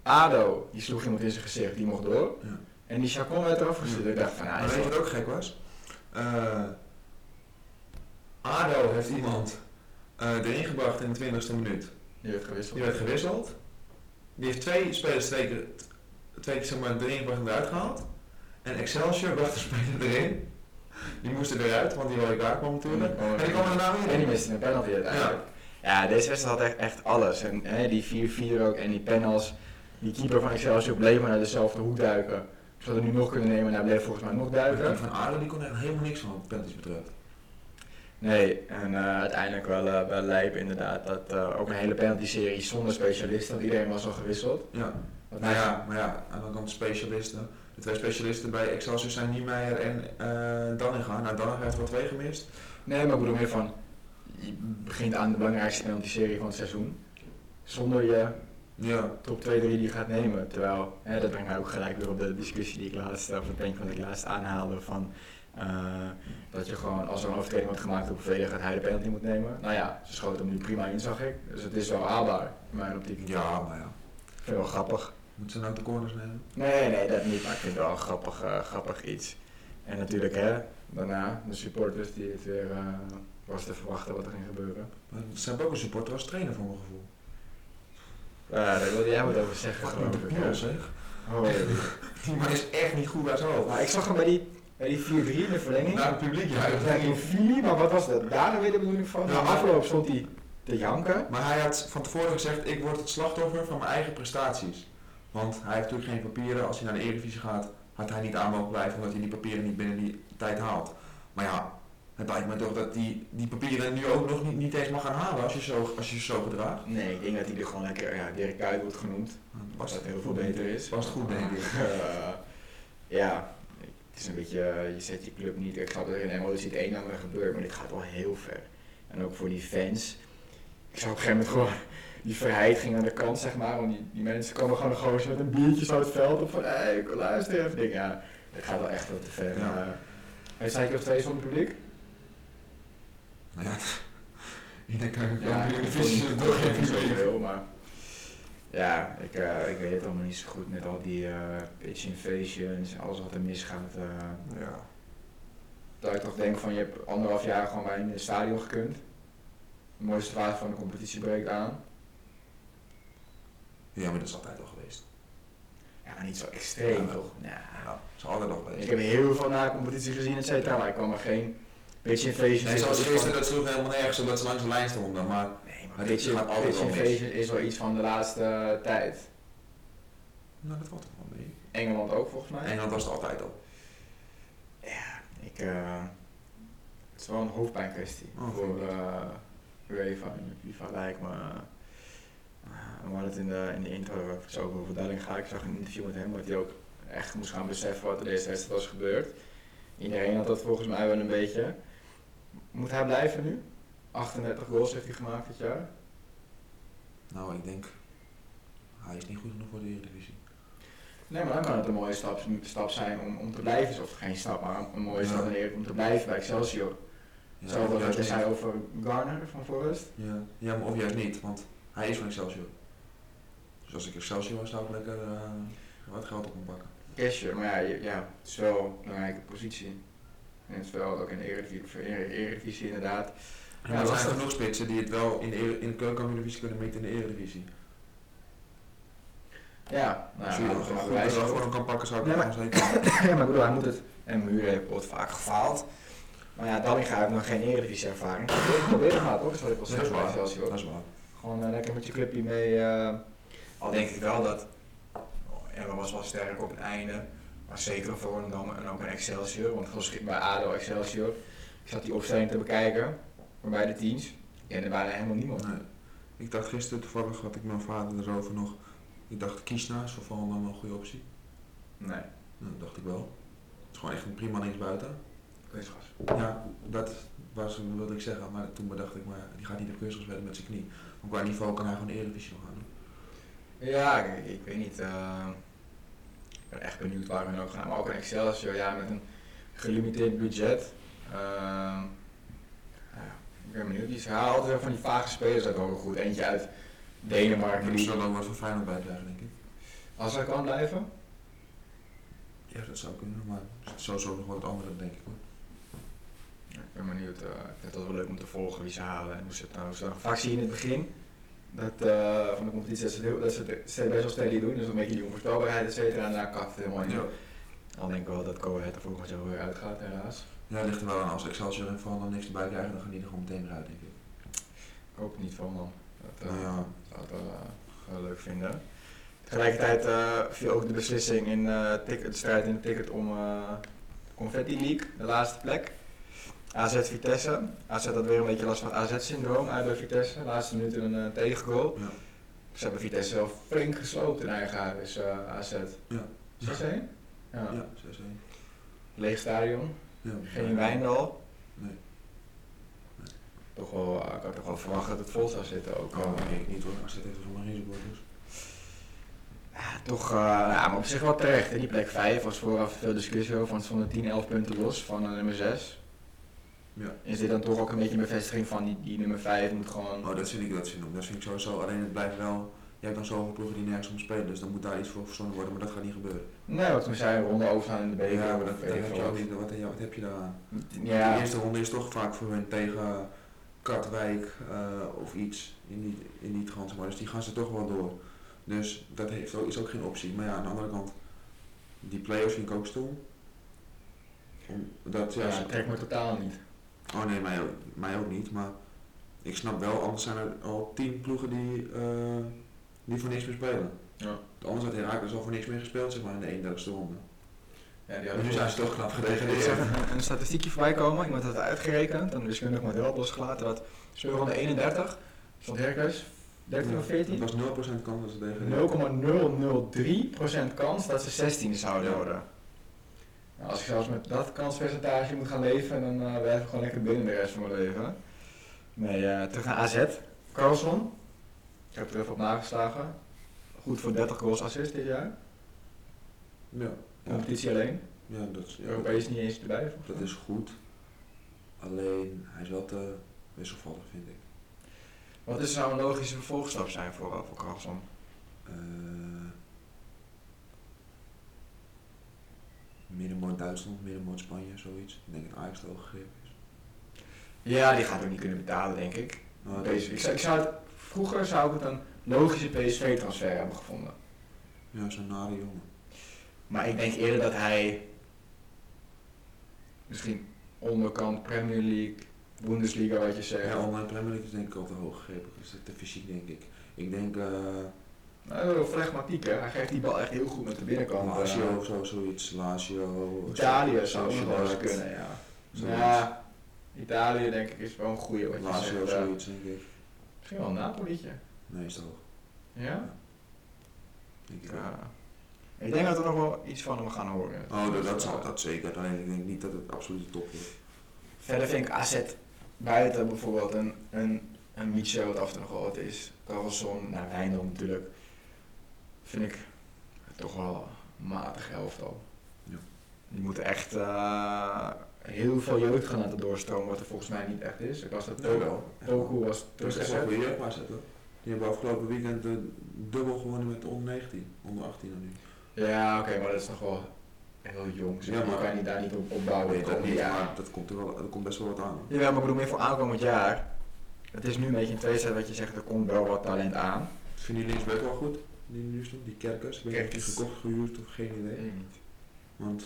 ADO, die sloeg iemand in zijn gezicht, die mocht door. Ja. En die Chacon werd eraf gestuurd. Ik dacht van, nou, weet je wat ook gek was? ADO heeft iemand eh, erin gebracht in de 20ste minuut. die werd gewisseld. Die werd gewisseld. Die heeft twee spelers twee keer, twee keer zeg maar, erin gebracht en eruit gehaald. En Excelsior bracht de speler erin. Die moest er eruit, want die rode kaart kwam natuurlijk. En die kwam er daarna weer En die in. miste een penalty uiteindelijk. Ja, deze wedstrijd had echt, echt alles. En hè, die 4-4 ook en die panels. Die keeper van Excelsior bleef maar naar dezelfde hoek duiken. Ze hadden nu nog kunnen nemen en hij bleef volgens mij nog duiken. van Aarde die kon echt helemaal niks van wat penalties betreft. Nee, en eh, uiteindelijk wel, eh, wel lijp inderdaad. Dat eh, ook een hele penalty-serie zonder specialisten, want iedereen was al gewisseld. Ja, nou hij- ja, maar ja, aan de andere kant specialisten. De twee specialisten bij Excelsior zijn Niemeyer en eh Danninga. Nou, Danninga heeft wel twee gemist. Nee, maar ik bedoel meer van, je begint aan de belangrijkste penalty-serie van het seizoen. Zonder je Ja, top 2, 3 die je gaat nemen. Terwijl, hè, dat brengt mij ook gelijk weer op de discussie die ik laatst, of het puntje wat ik laatst aanhaalde van dat je gewoon als er een overtreding wordt gemaakt op een dat hij de penalty moet nemen. Nou ja, ze schoten hem nu prima in zag ik. Dus het is wel haalbaar in mijn optiek. ja, maar ja. Ik vind het wel grappig. Moeten ze nou de corners nemen? Nee, nee, dat niet, maar ik vind het wel een grappig, eh, grappig iets. En natuurlijk hè, daarna de supporters die het weer eh, was te verwachten wat er ging gebeuren. Maar Sam ook een supporter als trainer voor mijn gevoel. Ja, daar wilde jij wat over zeggen Wat geloof ik. zeg. Oh, Die man is echt niet goed bij zijn hoofd. maar ik zag hem bij die, die 4-3 in de verlenging. Naar het publiek Ja, dat een maar wat was dat? Daar weer de bedoeling van? Ja, Na afloop stond hij te janken. Maar hij had van tevoren gezegd, ik word het slachtoffer van mijn eigen prestaties. Want hij heeft natuurlijk geen papieren. Als hij naar de Eredivisie gaat, had hij niet aan mogen blijven omdat hij die papieren niet binnen die tijd haalt. Maar ja, het lijkt me toch dat die, die papieren nu ook nog niet, niet eens mag gaan halen als je zo, als je je zo gedraagt. Nee, ik denk dat hij er gewoon lekker, ja, Dirk Kuyt wordt genoemd. Was dat heel veel beter is. Was het goed, denk ik. Ja, is een beetje, eh, je zet je club niet. Ik snap dat er in het een en ander gebeurt, maar dit gaat wel heel ver. En ook voor die fans. Ik zag op een gegeven moment gewoon, die vrijheid ging aan de kant, zeg maar. Want die, die mensen komen gewoon een gozer met een biertje zo het veld op van, hé, hey, luister even. Ik denk, ja, dit gaat wel echt wat te ver. Ja. Maar, ik of twee van het publiek? Nou ja, ik denk dat ik Ja, ik het toch niet visie zoveel, maar ja, ik, eh, ik weet het allemaal niet zo goed met al die eh pitch invasions, alles wat er misgaat. eh Ja. dat ik toch denk van je hebt anderhalf jaar gewoon bij in het stadion gekund. De mooiste fase van de competitie breekt aan. ja, maar dat is altijd al geweest. Ja, maar niet zo extreem Ja. toch? Nou, Ja, dat is altijd al geweest. ik heb heel veel na de competitie gezien, et cetera, maar ik kwam er geen pitch invasions Nee, in. zoals gisteren, dat sloeg helemaal nergens omdat ze langs de lijn stonden. Maar maar gaat altijd wel mis. invasion is wel iets van de laatste eh, tijd. nou, dat valt toch wel mee. Engeland ook volgens mij. Engeland was het altijd al. Ja, ik, eh, het is wel een hoofdpijnkwestie Oh, voor uh, UEFA en FIFA lijkt me. we hadden het in de, in de intro zo over Dallinga. Ik zag een interview met hem dat hij ook echt moest gaan beseffen wat er deze wedstrijd was gebeurd. Iedereen had dat volgens mij wel een beetje. Moet hij blijven nu? 38 goals heeft hij gemaakt dit jaar. Nou, ik denk, hij is niet goed genoeg voor de Eredivisie. Nee, maar dan kan het een mooie stap, stap zijn om, om te blijven. Of geen stap, maar een mooie Ja. stap in om te blijven bij Excelsior. Ja, of wat je zei over Garner van Forest. Ja. ja, maar of juist niet, want hij is van Excelsior. Dus als ik Excelsior was, zou ik lekker eh, wat geld op hem pakken. Cashier, maar ja, je- ja, het is wel een belangrijke positie. En het is wel ook in de Eredivisie, in de Eredivisie inderdaad. Ja, er zijn genoeg spitsen die het wel in de, in de kunnen meten in de Eredivisie. Ja, nou Als je goed, bedrag zo- voor hem kan pakken, zou ik Nee, het maar- zeker Ja, maar ik bedoel, hij moet het. En Muren wordt vaak gefaald. Maar ja, Dallinga heeft nog geen Eredivisie ervaring. Probeer het maar toch, ik al Dat is waar. Dat is waar. Gewoon eh, lekker met je clubje mee. eh, al denk ik wel dat. Oh, Emma was wel sterk op het einde. Maar zeker een Volendam en ook een Excelsior. Want bij ADO Excelsior. Ik zat die opstelling te bekijken. Maar bij de teams. En er waren helemaal niemand. Nee. Ik dacht gisteren toevallig, had ik mijn vader erover nog. Ik dacht Kiesna is voor wel een goede optie. Nee. Nou, dat dacht ik wel. Het is gewoon echt een prima linksbuiten. Kunstgas. Ja, dat was, wilde ik zeggen, maar toen bedacht ik, maar die gaat niet op kunstgras spelen met zijn knie. Maar qua niveau kan hij gewoon de Eredivisie nog gaan doen. Ja, ik, ik weet niet. eh, ik ben echt benieuwd waar we nou gaan. Maar ook een Excelsior, ja, met een gelimiteerd budget. Ja, ik ben benieuwd. Die halen altijd wel van die vage spelers ook goed. Eentje uit Denemarken. Er Die, zal ook wat van Feyenoord bij blijven, denk ik. als hij kan blijven. Ja, dat zou kunnen, maar sowieso nog wat andere, denk ik hoor. Ja, ik ben benieuwd. eh, ik vind het wel leuk om te volgen wie ze halen en hoe ze het nou zo. Vaak zie je in het begin dat, eh, van de competitie dat ze, heel, dat ze het best wel steady doen. Dus een beetje die onvoorspelbaarheid, et cetera. En daar kakt het helemaal in. Ja. Dan denk ik wel dat Coët er volgend jaar weer uitgaat, helaas. Ja, ligt er wel aan. Als Excelsior en Volendam niks erbij krijgen, dan gaan die er gewoon meteen weer uit, denk ik. Ik het niet van man. Dat, eh, Nou ja. zou het wel, eh, wel leuk vinden. Tegelijkertijd eh, viel ook de beslissing in ticket, de strijd in de ticket om Confetti League, de laatste plek. AZ Vitesse. AZ had weer een beetje last van AZ-syndroom uit bij Vitesse. Laatste minuut een uh, tegengoal. Ja. Ze hebben Vitesse wel flink gesloopt in eigen huis, AZ. Ja. 6-1? Ja. Ja, 6-1. Leeg stadion. Ja. Geen Wijndal. Nee. Toch wel, eh, ik had toch wel verwacht dat het vol zou zitten ook. Oh, eh. nee, ik niet hoor. AZ heeft er van geen supporters. Ja, toch, eh, ja, maar op zich wel terecht. Hè. Die plek 5 was vooraf veel discussie over, want het stonden 10, 11 punten los van uh, nummer 6. Ja. Is dit dan toch ook een beetje een bevestiging van die, die nummer 5 moet gewoon... Oh, dat vind ik, dat vind ik, dat vind ik sowieso. Alleen het blijft wel. Je hebt dan zoveel ploegen die nergens om spelen, dus dan moet daar iets voor verzonnen worden, maar dat gaat niet gebeuren. Nee, wat zei, een ronde overgaan in de beker. ja, maar dat, heb je ook wat. niet. Wat, ja, wat heb je daar aan? Ja, De eerste ronde is toch vaak voor hun tegen Katwijk eh, of iets in die, in die trans, maar dus die gaan ze toch wel door. Dus dat heeft ook, is ook geen optie. Maar ja, aan de andere kant, die play-offs vind ik ook stom. Om, dat, ja, trekt me totaal niet. Oh nee, mij ook, mij ook niet, maar ik snap wel, anders zijn er al tien ploegen die, eh, die voor niks meer spelen. Ja. Anders had Herakles al voor niks meer gespeeld, zeg maar, in de 31ste ronde. Ja, die En nu zijn ze toch knap Ik gedegradeerd. zag een, een statistiekje voorbij komen, iemand had het uitgerekend, een wiskundig model losgelaten, dat speelronde 31 stond Hercules 13 of 14. Het was 0% kans dat ze degraderen. 0,003% kans dat ze 16 zouden Ja. worden. Nou, als ik zelfs met dat kanspercentage moet gaan leven, dan eh blijf ik gewoon lekker binnen de rest van mijn leven. Nee, eh, terug naar AZ. Carlson. Ik heb er even op nageslagen. Goed voor 30 goals assist dit jaar. Ja, Competitie alleen. ja, dat, is, ja, Europees niet eens erbij. volgens dat is goed. Alleen, hij is wel te wisselvallig, vind ik. Wat is zou een logische vervolgstap zijn voor, voor Carlson? Eh middenmoot Duitsland, middenmoot Spanje, zoiets. Ik denk dat Ajax gegrepen is. Ja, die gaat ook niet kunnen betalen, denk ik. Nou, PSV. Ik zou, ik zou het, vroeger zou ik het een logische PSV-transfer hebben gevonden. Ja, zo'n nare jongen. Maar ik denk eerder dat hij misschien onderkant Premier League, Bundesliga wat je zegt. Ja, online Premier League is denk ik al te hoog gegrepen. Dus te fysiek denk ik. Ik denk eh Nou, heel flegmatiek hè. Hij geeft die bal echt heel goed met de binnenkant. Lazio eh. of zo, zoiets. Lazio. Italië zou nog wel eens kunnen, ja. zoiets. Ja, Italië denk ik is wel een goeie wat je Lazio, zegt. eh. zoiets denk ik. Misschien wel een Napolietje. Is hoog. Ja? Denk ik wel. ja? Ik denk dat we nog wel iets van hem gaan horen. Oh, dat, dat, zal, dat zeker. Alleen ik denk niet dat het absoluut de top wordt. Verder vind ik AZ buiten bijvoorbeeld een, een, een Michel wat af en toe nog wel wat is. Carlson, nou Wijndal natuurlijk. Vind ik toch wel een matig elftal. Ja. Die moeten echt eh, heel veel jeugd gaan laten doorstromen, wat er volgens mij niet echt is. Ik was dat was Dat is echt wel teruggezet. zetten. Die hebben afgelopen weekend eh, dubbel gewonnen met onder 19, onder 18 dan nu. Ja, oké, maar dat is nog wel heel jong. Dus Ja, maar- kan je niet daar niet op opbouwen. de dat niet, maar dat komt, er wel, er komt best wel wat aan. Ja, maar ik bedoel meer voor aankomend jaar. Het is nu een beetje een tweestrijd wat je zegt, er komt wel wat talent aan. Vind je linksback wel goed? Die nu stond, die Kerkers. Ik weet niet of die gekocht, gehuurd of geen idee. niet. Want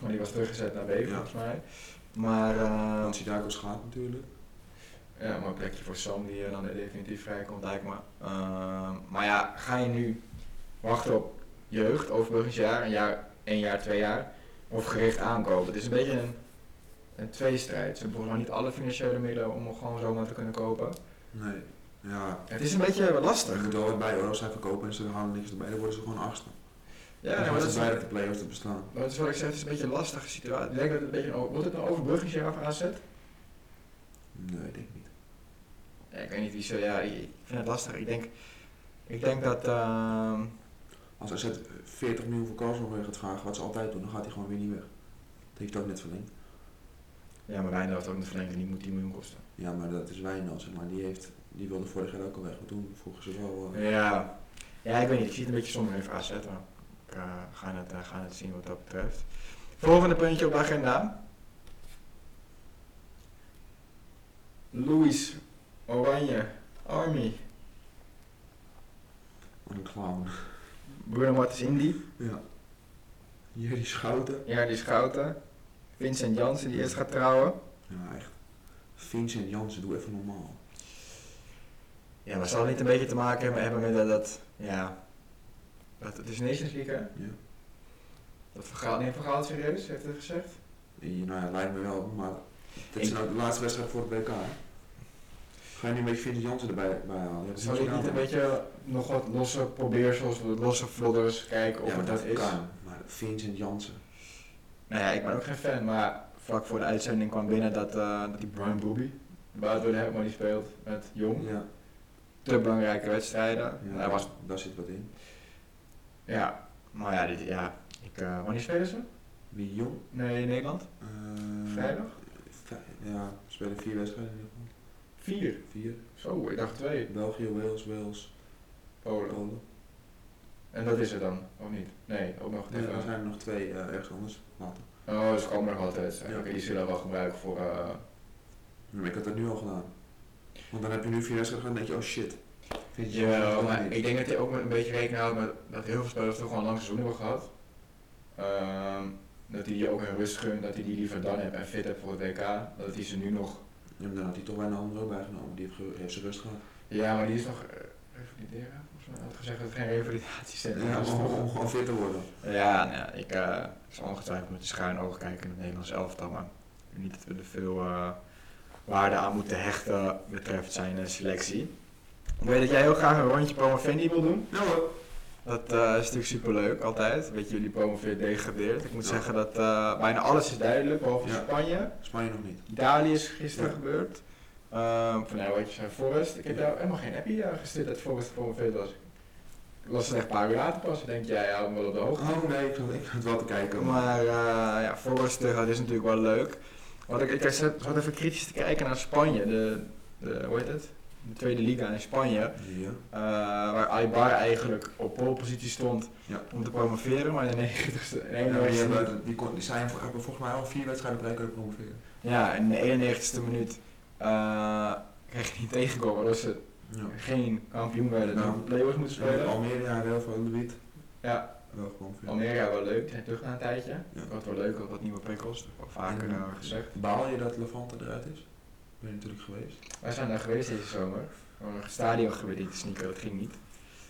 maar die was teruggezet naar B Ja. volgens mij. Maar, eh want Sidakos gaat natuurlijk. ja, maar een plekje voor Sam die er dan definitief vrijkomt lijkt me. Eh, maar ja, ga je nu wachten op jeugd, overbruggingsjaar, een jaar, één jaar, twee jaar, of gericht aankopen? Het is een beetje een, een tweestrijd. Ze hebben niet alle financiële middelen om gewoon zomaar te kunnen kopen. Nee. Ja, Het is een beetje lastig. moet wel wat bij hoor. Als zij verkopen en ze halen niks erbij, dan worden ze gewoon achtste. Ja, maar dat is, dat de play-offs te bestaan. maar dat is wat ik zeg, het is een beetje een lastige situatie. Ik denk dat het een beetje wordt het een overbruggingsjaar voor AZ? Nee, ik denk niet. Ja, ik weet niet wie zo, ja, ik vind het lastig. Ik denk, ik denk dat, ehm, Als AZ 40 miljoen voor Carlson weer gaat vragen, wat ze altijd doen, dan gaat hij gewoon weer niet weg. Dat heeft ook net verlengd. ja, maar Wijndal heeft ook een verlenging, die moet 10 miljoen kosten. Ja, maar dat is Wijnald, zeg maar. Die, heeft, die wilde vorig jaar ook al weg. Maar toen vroegen ze wel... eh, Ja. ja, ik weet niet, ik zie het een beetje somber in voor AZ, maar eh, ga, het, eh, ga het zien wat dat betreft. Volgende puntje op de agenda. Louis Oranje, Army, wat een clown. Bruno Martens Indy, Ja. Jerry Schouten. ja, die Schouten, Vincent Jansen die eerst gaat trouwen. Ja, echt. Vincent Jansen, doe even normaal. Ja, maar zal het niet een beetje te maken hebben, hebben met dat, dat ja, Het is Nations League, hè? Ja. Dat vergaal, neemt Vergaal het serieus, heeft hij gezegd? Ja, nou ja, lijkt me wel, maar dit is nou de laatste wedstrijd voor het WK. Ga je niet een beetje Vincent Jansen erbij bij halen? Ja, Zou je niet een beetje nog wat losse probeersels, wat losse vlodders kijken of Ja, het dat is? kan. Maar Vincent Jansen. Nou ja, ik ben ook geen fan, maar vlak voor de uitzending kwam binnen dat, eh, dat die Brian Bobby, de maar die speelt met Jong. Ja, Te belangrijke wedstrijden. ja Hij was, daar zit wat in. Ja, maar ja, dit, ja ik, eh, wanneer spelen ze? Wie jong? Nee, in Nederland? Vrijdag? vij- Ja, we spelen vier wedstrijden in geval. Vier. Vier. Zo, ik dacht twee. België, Wales, Wales, Polen. Polen. En dat is het dan, of niet? Nee, ook nog Nee, er zijn er nog twee eh, ergens anders later. Oh, dus komen er nog altijd. Ja. Oké, die zullen we wel gebruiken voor. ik had dat nu al gedaan. Want dan heb je nu vier wedstrijden gedaan en denk je, oh shit. Vind je Ja, maar niet? ik denk dat hij ook met een beetje rekening houdt met dat heel veel spelers toch gewoon lang seizoen hebben gehad. Ehm, dat hij die ook een rust gunt, dat hij die liever dan heeft en fit heeft voor het WK. Dat hij ze nu nog. Ja, had hij toch bijna een andere ook bijgenomen. Die heeft, heeft zijn rust gehad. Ja, maar die is nog. eh, revalideren? Volgens mij had gezegd dat het geen revalidatiecentrum Ja, is. om, om gewoon fit te worden. Ja, nou ja, ik eh, zal ongetwijfeld met de schuin oog kijken in het Nederlands elftal, maar niet dat we er veel eh, waarde aan moeten hechten betreft zijn selectie. Ik weet dat jij heel graag een rondje promovendi wil doen. Nou hoor. Dat eh, is natuurlijk superleuk, altijd. Weet je, jullie promoveert degradeert. Ik moet Ja. zeggen dat eh, bijna alles is duidelijk, behalve Ja. Spanje. Spanje nog niet. Italië is gisteren Ja. gebeurd. Ehm van nou, wat je zei, Forrest. Ik heb jou helemaal geen appie uh, gestuurd dat Forrest gepromoveerd was. Ik las het echt een paar uur later pas. Denk, jij houdt me wel op de hoogte. Oh nee, ik zat, zat wel te kijken. Maar eh, ja, Forrest dat is natuurlijk wel leuk. Want ik, ik zat zat even kritisch te kijken naar Spanje. De, de, hoe heet het? De tweede liga in Spanje. Ja. eh, waar Aibar eigenlijk op polepositie stond Ja. om te promoveren. Maar in de 90ste, in de Ja, maar die, 91ste hebben, die, kon, die zijn, hebben volgens mij al vier wedstrijden rij kunnen promoveren. ja, in de 91ste minuut eh, kreeg je niet tegenkomen. Waardoor ze geen kampioen werden. Ja. Ja. play-offs moeten spelen. Almere, ja, wel van de Wiet. Ja, Wel ja, wel leuk. Zijn terug na een tijdje. Ja. Wat wel leuk, wat nieuwe prikkels. Vaker eh, gezegd. Baal je dat Levante eruit is? Ben je natuurlijk geweest. Wij zijn daar geweest deze zomer. Voor een stadion sneaken, dat ging niet.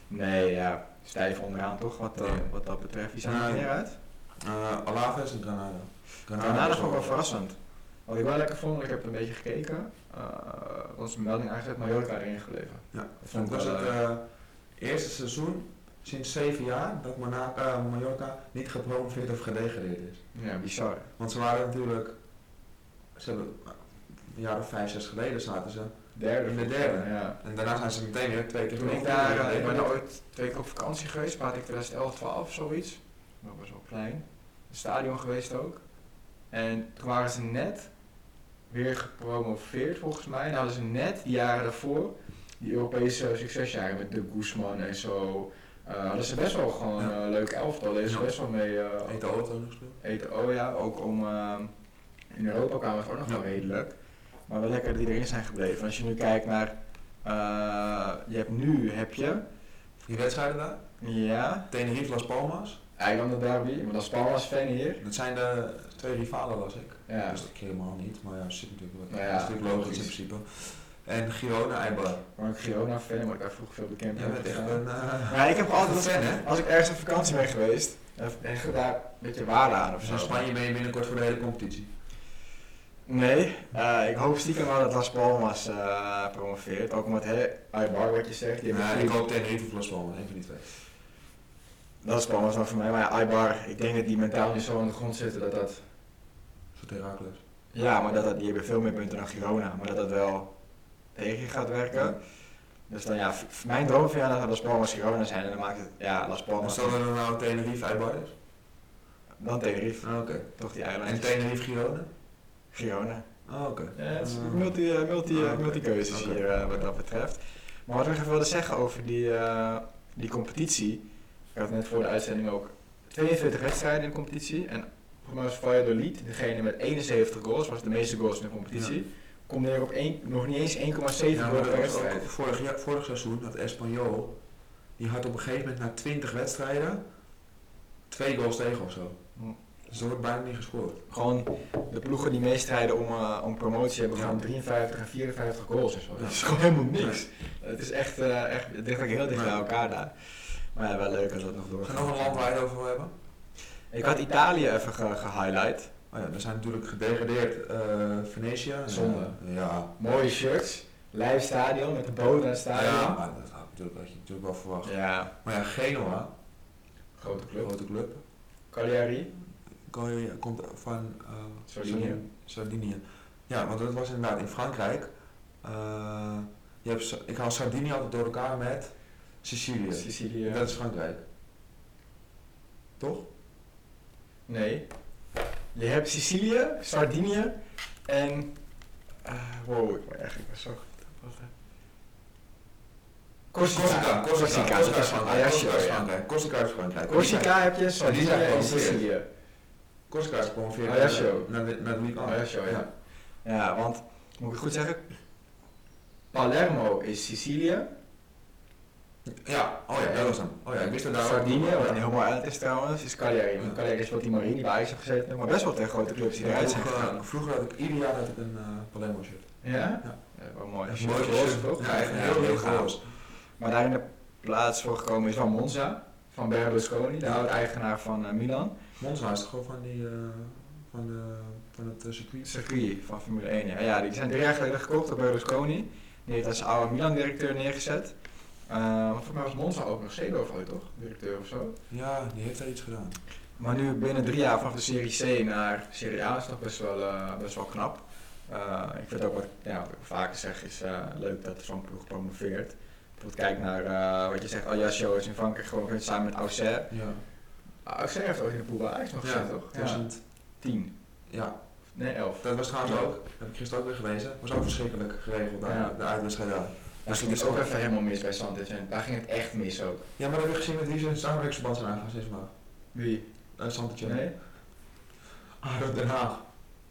Nee, ja, stijf onderaan toch, wat, eh, wat dat betreft. Wie zijn er meer uit? Uh, Alaves en Granada. Granada is vond ik wel verrassend. Wat ik wel lekker vond, ik heb een beetje gekeken, uh, was een melding aangezet, Mallorca erin gebleven. Ja, Dat vond was het eh, eh, eerste seizoen sinds zeven jaar dat Monaco, eh, Mallorca niet gepromoveerd of gedegradeerd is. ja, bizar. Want ze waren natuurlijk, ze hebben een jaar of vijf, zes geleden zaten ze. Derde. In de derde. Ja. En daarna zijn ze meteen weer twee keer Toen ik daar, eh, ik ben daar ooit twee keer op vakantie geweest, had ik 2011, 12 of zoiets. Dat was wel klein. Het stadion geweest ook. En toen waren ze net weer gepromoveerd volgens mij. En dan hadden ze net die jaren daarvoor, die Europese succesjaren met de Guzman en zo. eh, hadden ze best wel gewoon Ja. een leuk elftal. Ze Ja. best wel mee Eet ook nog gespeeld. eten. Oh ja, ook om eh, in Europa kwamen ze ook nog wel redelijk. Maar wel lekker dat die erin zijn gebleven. Als je nu kijkt naar, eh, je hebt nu, heb je, Die wedstrijden daar, ja, Tenerife, Las Palmas. Eilanden derby, maar dat is Palmas fan hier. Dat zijn de twee rivalen, las ik. Ja, Dus dat ken ik helemaal niet, maar ja, zit natuurlijk wat. Nou ja, dat is natuurlijk logisch in principe. En Girona, Eibar. maar ik Girona fan, maar ik daar vroeger veel bekend een. eh, Ja, ik heb altijd een fan, hè? als ik ergens op vakantie ben geweest, heb ik daar een beetje waarde aan of Dus zo. Spanje ben je binnenkort voor de hele competitie. Nee, eh, ik hoop stiekem wel dat Las Palmas eh, promoveert. Ook omdat hè, Aibar wat je zegt, die Ja, ik hoop Tenerife of Las Palmas, één van die twee. Dat is Palmas nog voor mij, maar ja, ik denk dat die mentaal niet zo aan de grond zitten dat dat... Voor Herakles. Ja, maar dat, dat die hebben veel meer punten dan Girona, maar dat dat wel tegen je gaat werken. Dus dan ja, mijn droom vind ik dat Las Palmas Girona zijn en dan maakt het, ja, Las Palmas, dat er nou Tenerife, Eibar is? dan Tenerife, Ah, oké. toch die En eilandjes. Tenerife, Girona? Girona. Ah, oké. Ja, het is Ah. multi, eh, multi, eh, Ah, multi-keuzes hier eh, wat dat betreft. Maar wat ik nog even wilde zeggen over die, eh, die competitie. Ik had net voor de uitzending ook 42 wedstrijden in de competitie. En volgens mij was Valladolid, degene met 71 goals, was de meeste goals in de competitie. Komt neer op één- nog niet eens 1,7 Ja, goals per wedstrijd. vorig, jaar, vorig seizoen had Espanyol, die had op een gegeven moment na 20 wedstrijden twee goals tegen of zo. Hm. Dus er wordt bijna niet gescoord. Gewoon de ploegen die meestrijden om, eh, om promotie hebben Ja. gewoon 53 en 54 goals en zo. Dat is gewoon helemaal niks. Het is echt, eh echt het ligt ook heel dicht bij elkaar daar. Maar ja, wel leuk als dat nog doorgaat. er nog een land waar je het over wil hebben? Ik had Italië even ge- gehighlight. Oh ja, we zijn natuurlijk gedegradeerd uh, Venetië. Zonde. Ja. Mooie shirts. Live stadion met de boot aan het stadion. Ja, maar dat had, natuurlijk, had je natuurlijk wel verwacht. Ja, Maar ja, Genoa, grote club. grote club, Cagliari. Komt van uh, Sardinië. Sardinië. Ja, want dat was inderdaad in Frankrijk. Uh, je hebt, ik haal Sardinië altijd door elkaar met Sicilië. Sicilië. Dat is Frankrijk. Toch? Nee. Je hebt Sicilië, Sardinië en... eh, wow, ik ben ben zo goed. Eh? Corsica. Corsica, Corsica is. Frankrijk. Corsica is Frankrijk. Corsica heb je, Sardinië en gepromoveerd. Sicilië. Corsica is gepromoveerd Ajaccio. naar de, naar de Ligue 1. Ajaccio, ja. Ja, want, moet ik het goed zeggen? Palermo is Sicilië. Ja, oh ja, dat was hem. Oh ja, ik wist dat daar Sardinië, wat een ja. heel mooi eiland is trouwens, is Cagliari. Want Cagliari is wat die Marini bij heeft gezeten, maar best wel tegen grote clubs die eruit zijn Vroeger, gegaan. vroeger had ik ieder jaar had ik een uh, Palermo shirt. Ja? Ja. Ja, wel mooi. Een mooi shirt. toch? Ja, echt heel, heel gaaf. Maar daar in de plaats voor gekomen is wel Monza, van Berlusconi, de Ja. oud-eigenaar van eh, Milan. Monza is toch gewoon van, die, uh, van, de, van het uh, circuit? Circuit van Formule 1. Ja. ja, die zijn drie jaar geleden gekocht door Berlusconi. Die heeft als oude Milan-directeur neergezet. Uh, volgens mij was Monza ook nog Seedorf ooit, toch? Directeur of zo. Ja, die heeft daar iets gedaan. Maar nu binnen drie jaar vanaf de Serie C naar Serie A is toch best wel, uh, best wel knap. Uh, ik vind ook wat, ja, wat ik vaker zeg is uh, leuk dat zo'n ploeg promoveert. Bijvoorbeeld kijk naar wat je zegt, Ajaccio is in Frankrijk gewoon samen met Auxerre. Ja. Auxerre heeft ook in de pool bij Ajax nog gezet, toch? 2010. Ja. 10. Nee, 11. Dat was trouwens ook, heb ik gisteren ook weer gelezen, was ook verschrikkelijk geregeld daar, Ja. de uitwedstrijd daar. Dat ging dus ook even helemaal mis bij Santos en daar ging het echt mis ook. Ja, maar dat heb je gezien met wie ze in samenwerkingsverband zijn aangegaan sinds vandaag. Wie? Uh, Santos. Nee? Ah, dat Den Haag.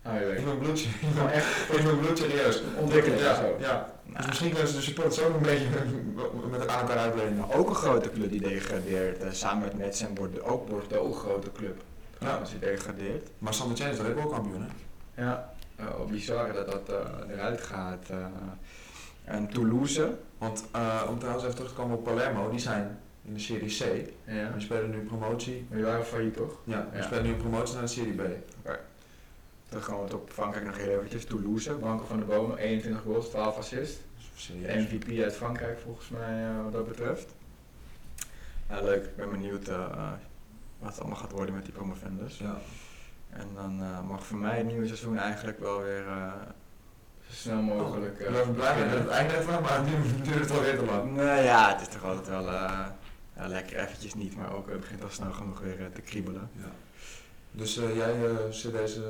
Ah, weet. In mijn bloedje. Gewoon echt In mijn bloed serieus. ontwikkeling Ja, zo. ja. Dus Nou, misschien kunnen ze de supporters ook een beetje met aan elkaar uitlenen. maar ook een grote club die degradeert, uh, samen met Metz en Bordeaux, ook Bordeaux, grote club. Trouwens, die degradeert. Maar Sander Chen is daar ook kampioen, hè? Ja, uh, bizar dat dat uh, eruit gaat. Uh, en Toulouse. Want uh, om trouwens even terug te komen op Palermo, die zijn in de Serie C. Ja. We spelen nu promotie. Maar die waren failliet toch? Ja, we Ja. spelen nu promotie naar de Serie B. Terug gaan we op Frankrijk nog heel eventjes. Toulouse, Banco van de Bomen, 21 goals, 12 assists. MVP uit Frankrijk volgens mij uh, wat dat betreft. Ja, leuk. Ik ben benieuwd uh, wat het allemaal gaat worden met die promovendus. Ja. En dan uh, mag voor mij het nieuwe seizoen eigenlijk wel weer zo snel mogelijk. Ik ben blij met het einde ervan, maar nu duurt het alweer te lang. Nou ja, het is toch altijd wel ja, lekker eventjes niet, maar ook het begint al snel genoeg weer te kriebelen. Ja. Dus jij zit deze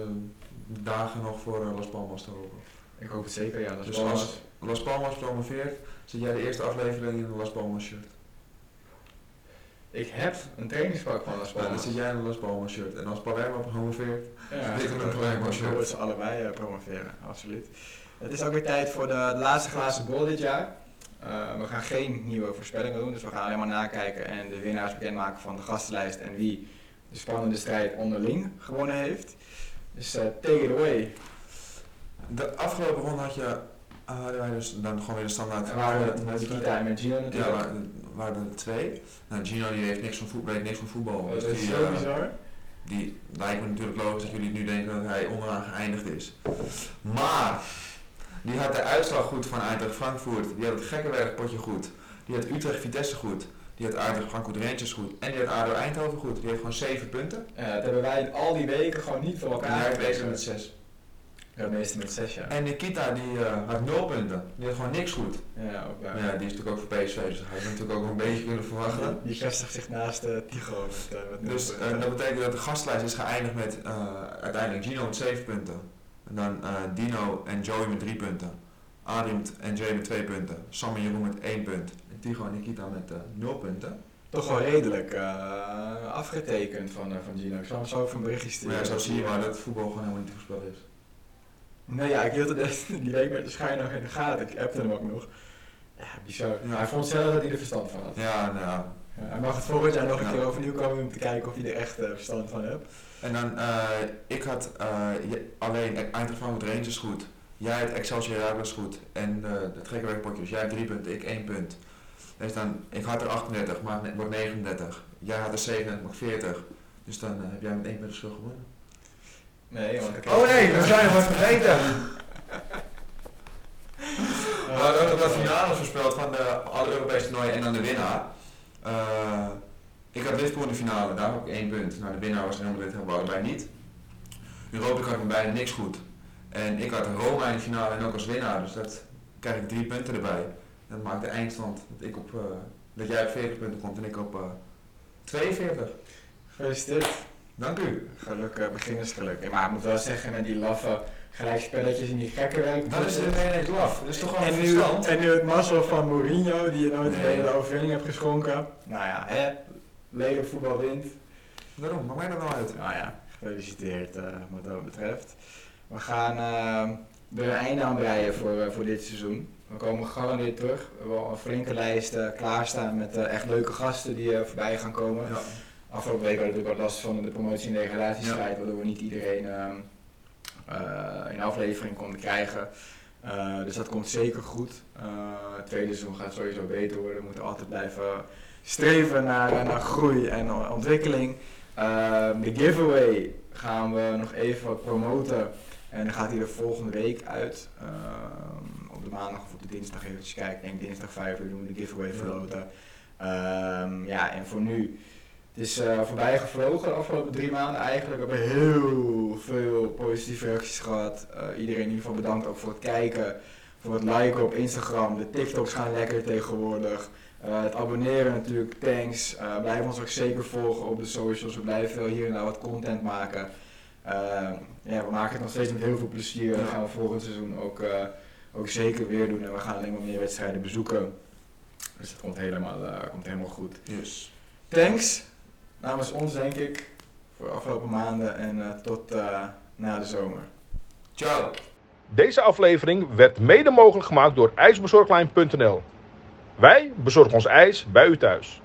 dagen nog voor Las Palmas te hopen? Ik hoop het zeker, ja. Las dus Palmas. als Las Palmas promoveert, zit jij de eerste aflevering in een Las Palmas shirt? Ik heb een trainingspak van Las Palmas. Dan zit jij in een Las Palmas shirt. En als Palermo promoveert, ja, zit ik in een Palermo shirt. dat ze allebei promoveren, absoluut. Het is ook weer tijd voor de, de laatste glazen bol dit jaar. Uh, we gaan geen nieuwe voorspellingen doen, dus we gaan alleen maar nakijken en de winnaars bekendmaken van de gastenlijst en wie de spannende strijd onderling gewonnen heeft. Dus uh, take it away. De afgelopen ronde had je, uh, hadden wij dus dan gewoon weer de standaard. Er waren Nikita en met Gino natuurlijk. Ja, waren, waren er twee. Nou, Gino die heeft niks van voetbal, niks van voetbal. dat dus is die, zo uh, bizar. die lijkt me natuurlijk logisch dat jullie nu denken dat hij onderaan geëindigd is. Maar, die had de uitslag goed van Eintracht Frankfurt. Die had het gekke potje goed. Die had Utrecht Vitesse goed. Die had Eintracht Frankfurt Rangers goed. En die had ADO Eindhoven goed. Die heeft gewoon 7 punten. Ja, dat hebben wij al die weken gewoon niet voor elkaar. En hij met 6. Ja, meeste met 6 ja. En Nikita die uh, had 0 punten. Die had gewoon niks goed. Ja, ook. Ja, die is natuurlijk ook voor PSV, dus hij had natuurlijk ook een beetje kunnen verwachten. Die vestigt zich naast uh, Tigo. Met, uh, met dus dat betekent dat de gastlijst is geëindigd met uiteindelijk Gino met 7 punten. En dan Dino en Joey met 3 punten. Adrian en Jay met 2 punten. Sam en Jeroen met 1 punt. En Tigo en Nikita met 0 punten. Toch wel redelijk afgetekend van, van Gino. Ik zal hem zo even een berichtje sturen. Maar ja, zo zie je maar dat voetbal gewoon helemaal niet voorspel is. Nee, ja, ik hield het die week met de schijn nog in de gaten. Ik appte hem ook nog. Ja, bizar. Ja. Hij vond zelf dat hij er verstand van had. Ja, nou ja. Hij mag het volgend jaar nog een keer overnieuw komen om te kijken of hij er echt uh, verstand van hebt. En dan, uh, ik had uh, alleen Eintracht Frankfurt Rangers goed. Jij had Excelsior Heracles goed. En uh, de trekkerwerkpotjes. Jij hebt drie punten, ik één punt. Dus dan, ik had er 38, maar het wordt 39. Jij had er 37, maar 40. Dus dan eh, heb jij met één punt verschil gewonnen. Nee, want ik Oh nee, we zijn wat vergeten. We hadden ook nog wat finales voorspeld van de alle Europese toernooien en dan de winnaar. Eh, ik had Liverpool in de finale, daar heb ik één punt. Nou, de winnaar was Real Madrid, hebben we allebei niet. Europa had me bijna niks goed. En ik had Roma in de finale en ook als winnaar, dus dat krijg ik drie punten erbij. Dat maakt de eindstand dat, ik op, eh, dat jij op 40 punten komt en ik op eh 42. Gefeliciteerd. Dank u. Geluk, uh, beginnersgeluk. Ja, maar ik moet wel zeggen, met die laffe gelijkspelletjes en die gekke werk. Dat is de ineens laf. Dat is toch wel en een nu, verstand. en nu het mazzel van Mourinho, die je nooit Nee. een hele overwinning hebt geschonken. Nou ja, hè, lelijk voetbal wint. Daarom, maakt mij dat nou uit. Nou ja, gefeliciteerd eh, wat dat betreft. We gaan eh, er een einde aan breien voor, eh, voor dit seizoen. We komen gegarandeerd terug. We hebben al een flinke lijst eh, klaarstaan met eh, echt leuke gasten die voorbij gaan komen. Ja. Afgelopen week hadden we natuurlijk wat last van de promotie- en degradatiestrijd, waardoor we niet iedereen ehm, eh, in aflevering konden krijgen. Dus dat komt zeker goed. Het tweede seizoen gaat sowieso beter worden. We moeten altijd blijven streven naar, naar groei en ontwikkeling. Ehm, de giveaway gaan we nog even wat promoten. En dan gaat hij er volgende week uit. Ehm, op de maandag of op de dinsdag eventjes kijken. Ik denk dinsdag 5 uur doen we de giveaway verloten. Ehm, ja, en voor nu. Het is eh, voorbij gevlogen de afgelopen drie maanden eigenlijk. We hebben heel veel positieve reacties gehad. Eh, iedereen in ieder geval bedankt ook voor het kijken. Voor het liken op Instagram. De TikToks gaan lekker tegenwoordig. Eh, het abonneren natuurlijk, thanks. Blijf ons ook zeker volgen op de socials. We blijven wel hier en daar wat content maken. Eh, ja, we maken het nog steeds met heel veel plezier. Dat gaan we volgend seizoen ook, eh, ook zeker weer doen. En we gaan alleen maar meer wedstrijden bezoeken. Dus dat komt helemaal, eh, komt helemaal goed. Yes. Thanks namens ons denk ik voor de afgelopen maanden en eh, tot eh, na de zomer. Ciao. Deze aflevering werd mede mogelijk gemaakt door ijsbezorglijn.nl. Wij bezorgen ons ijs bij u thuis.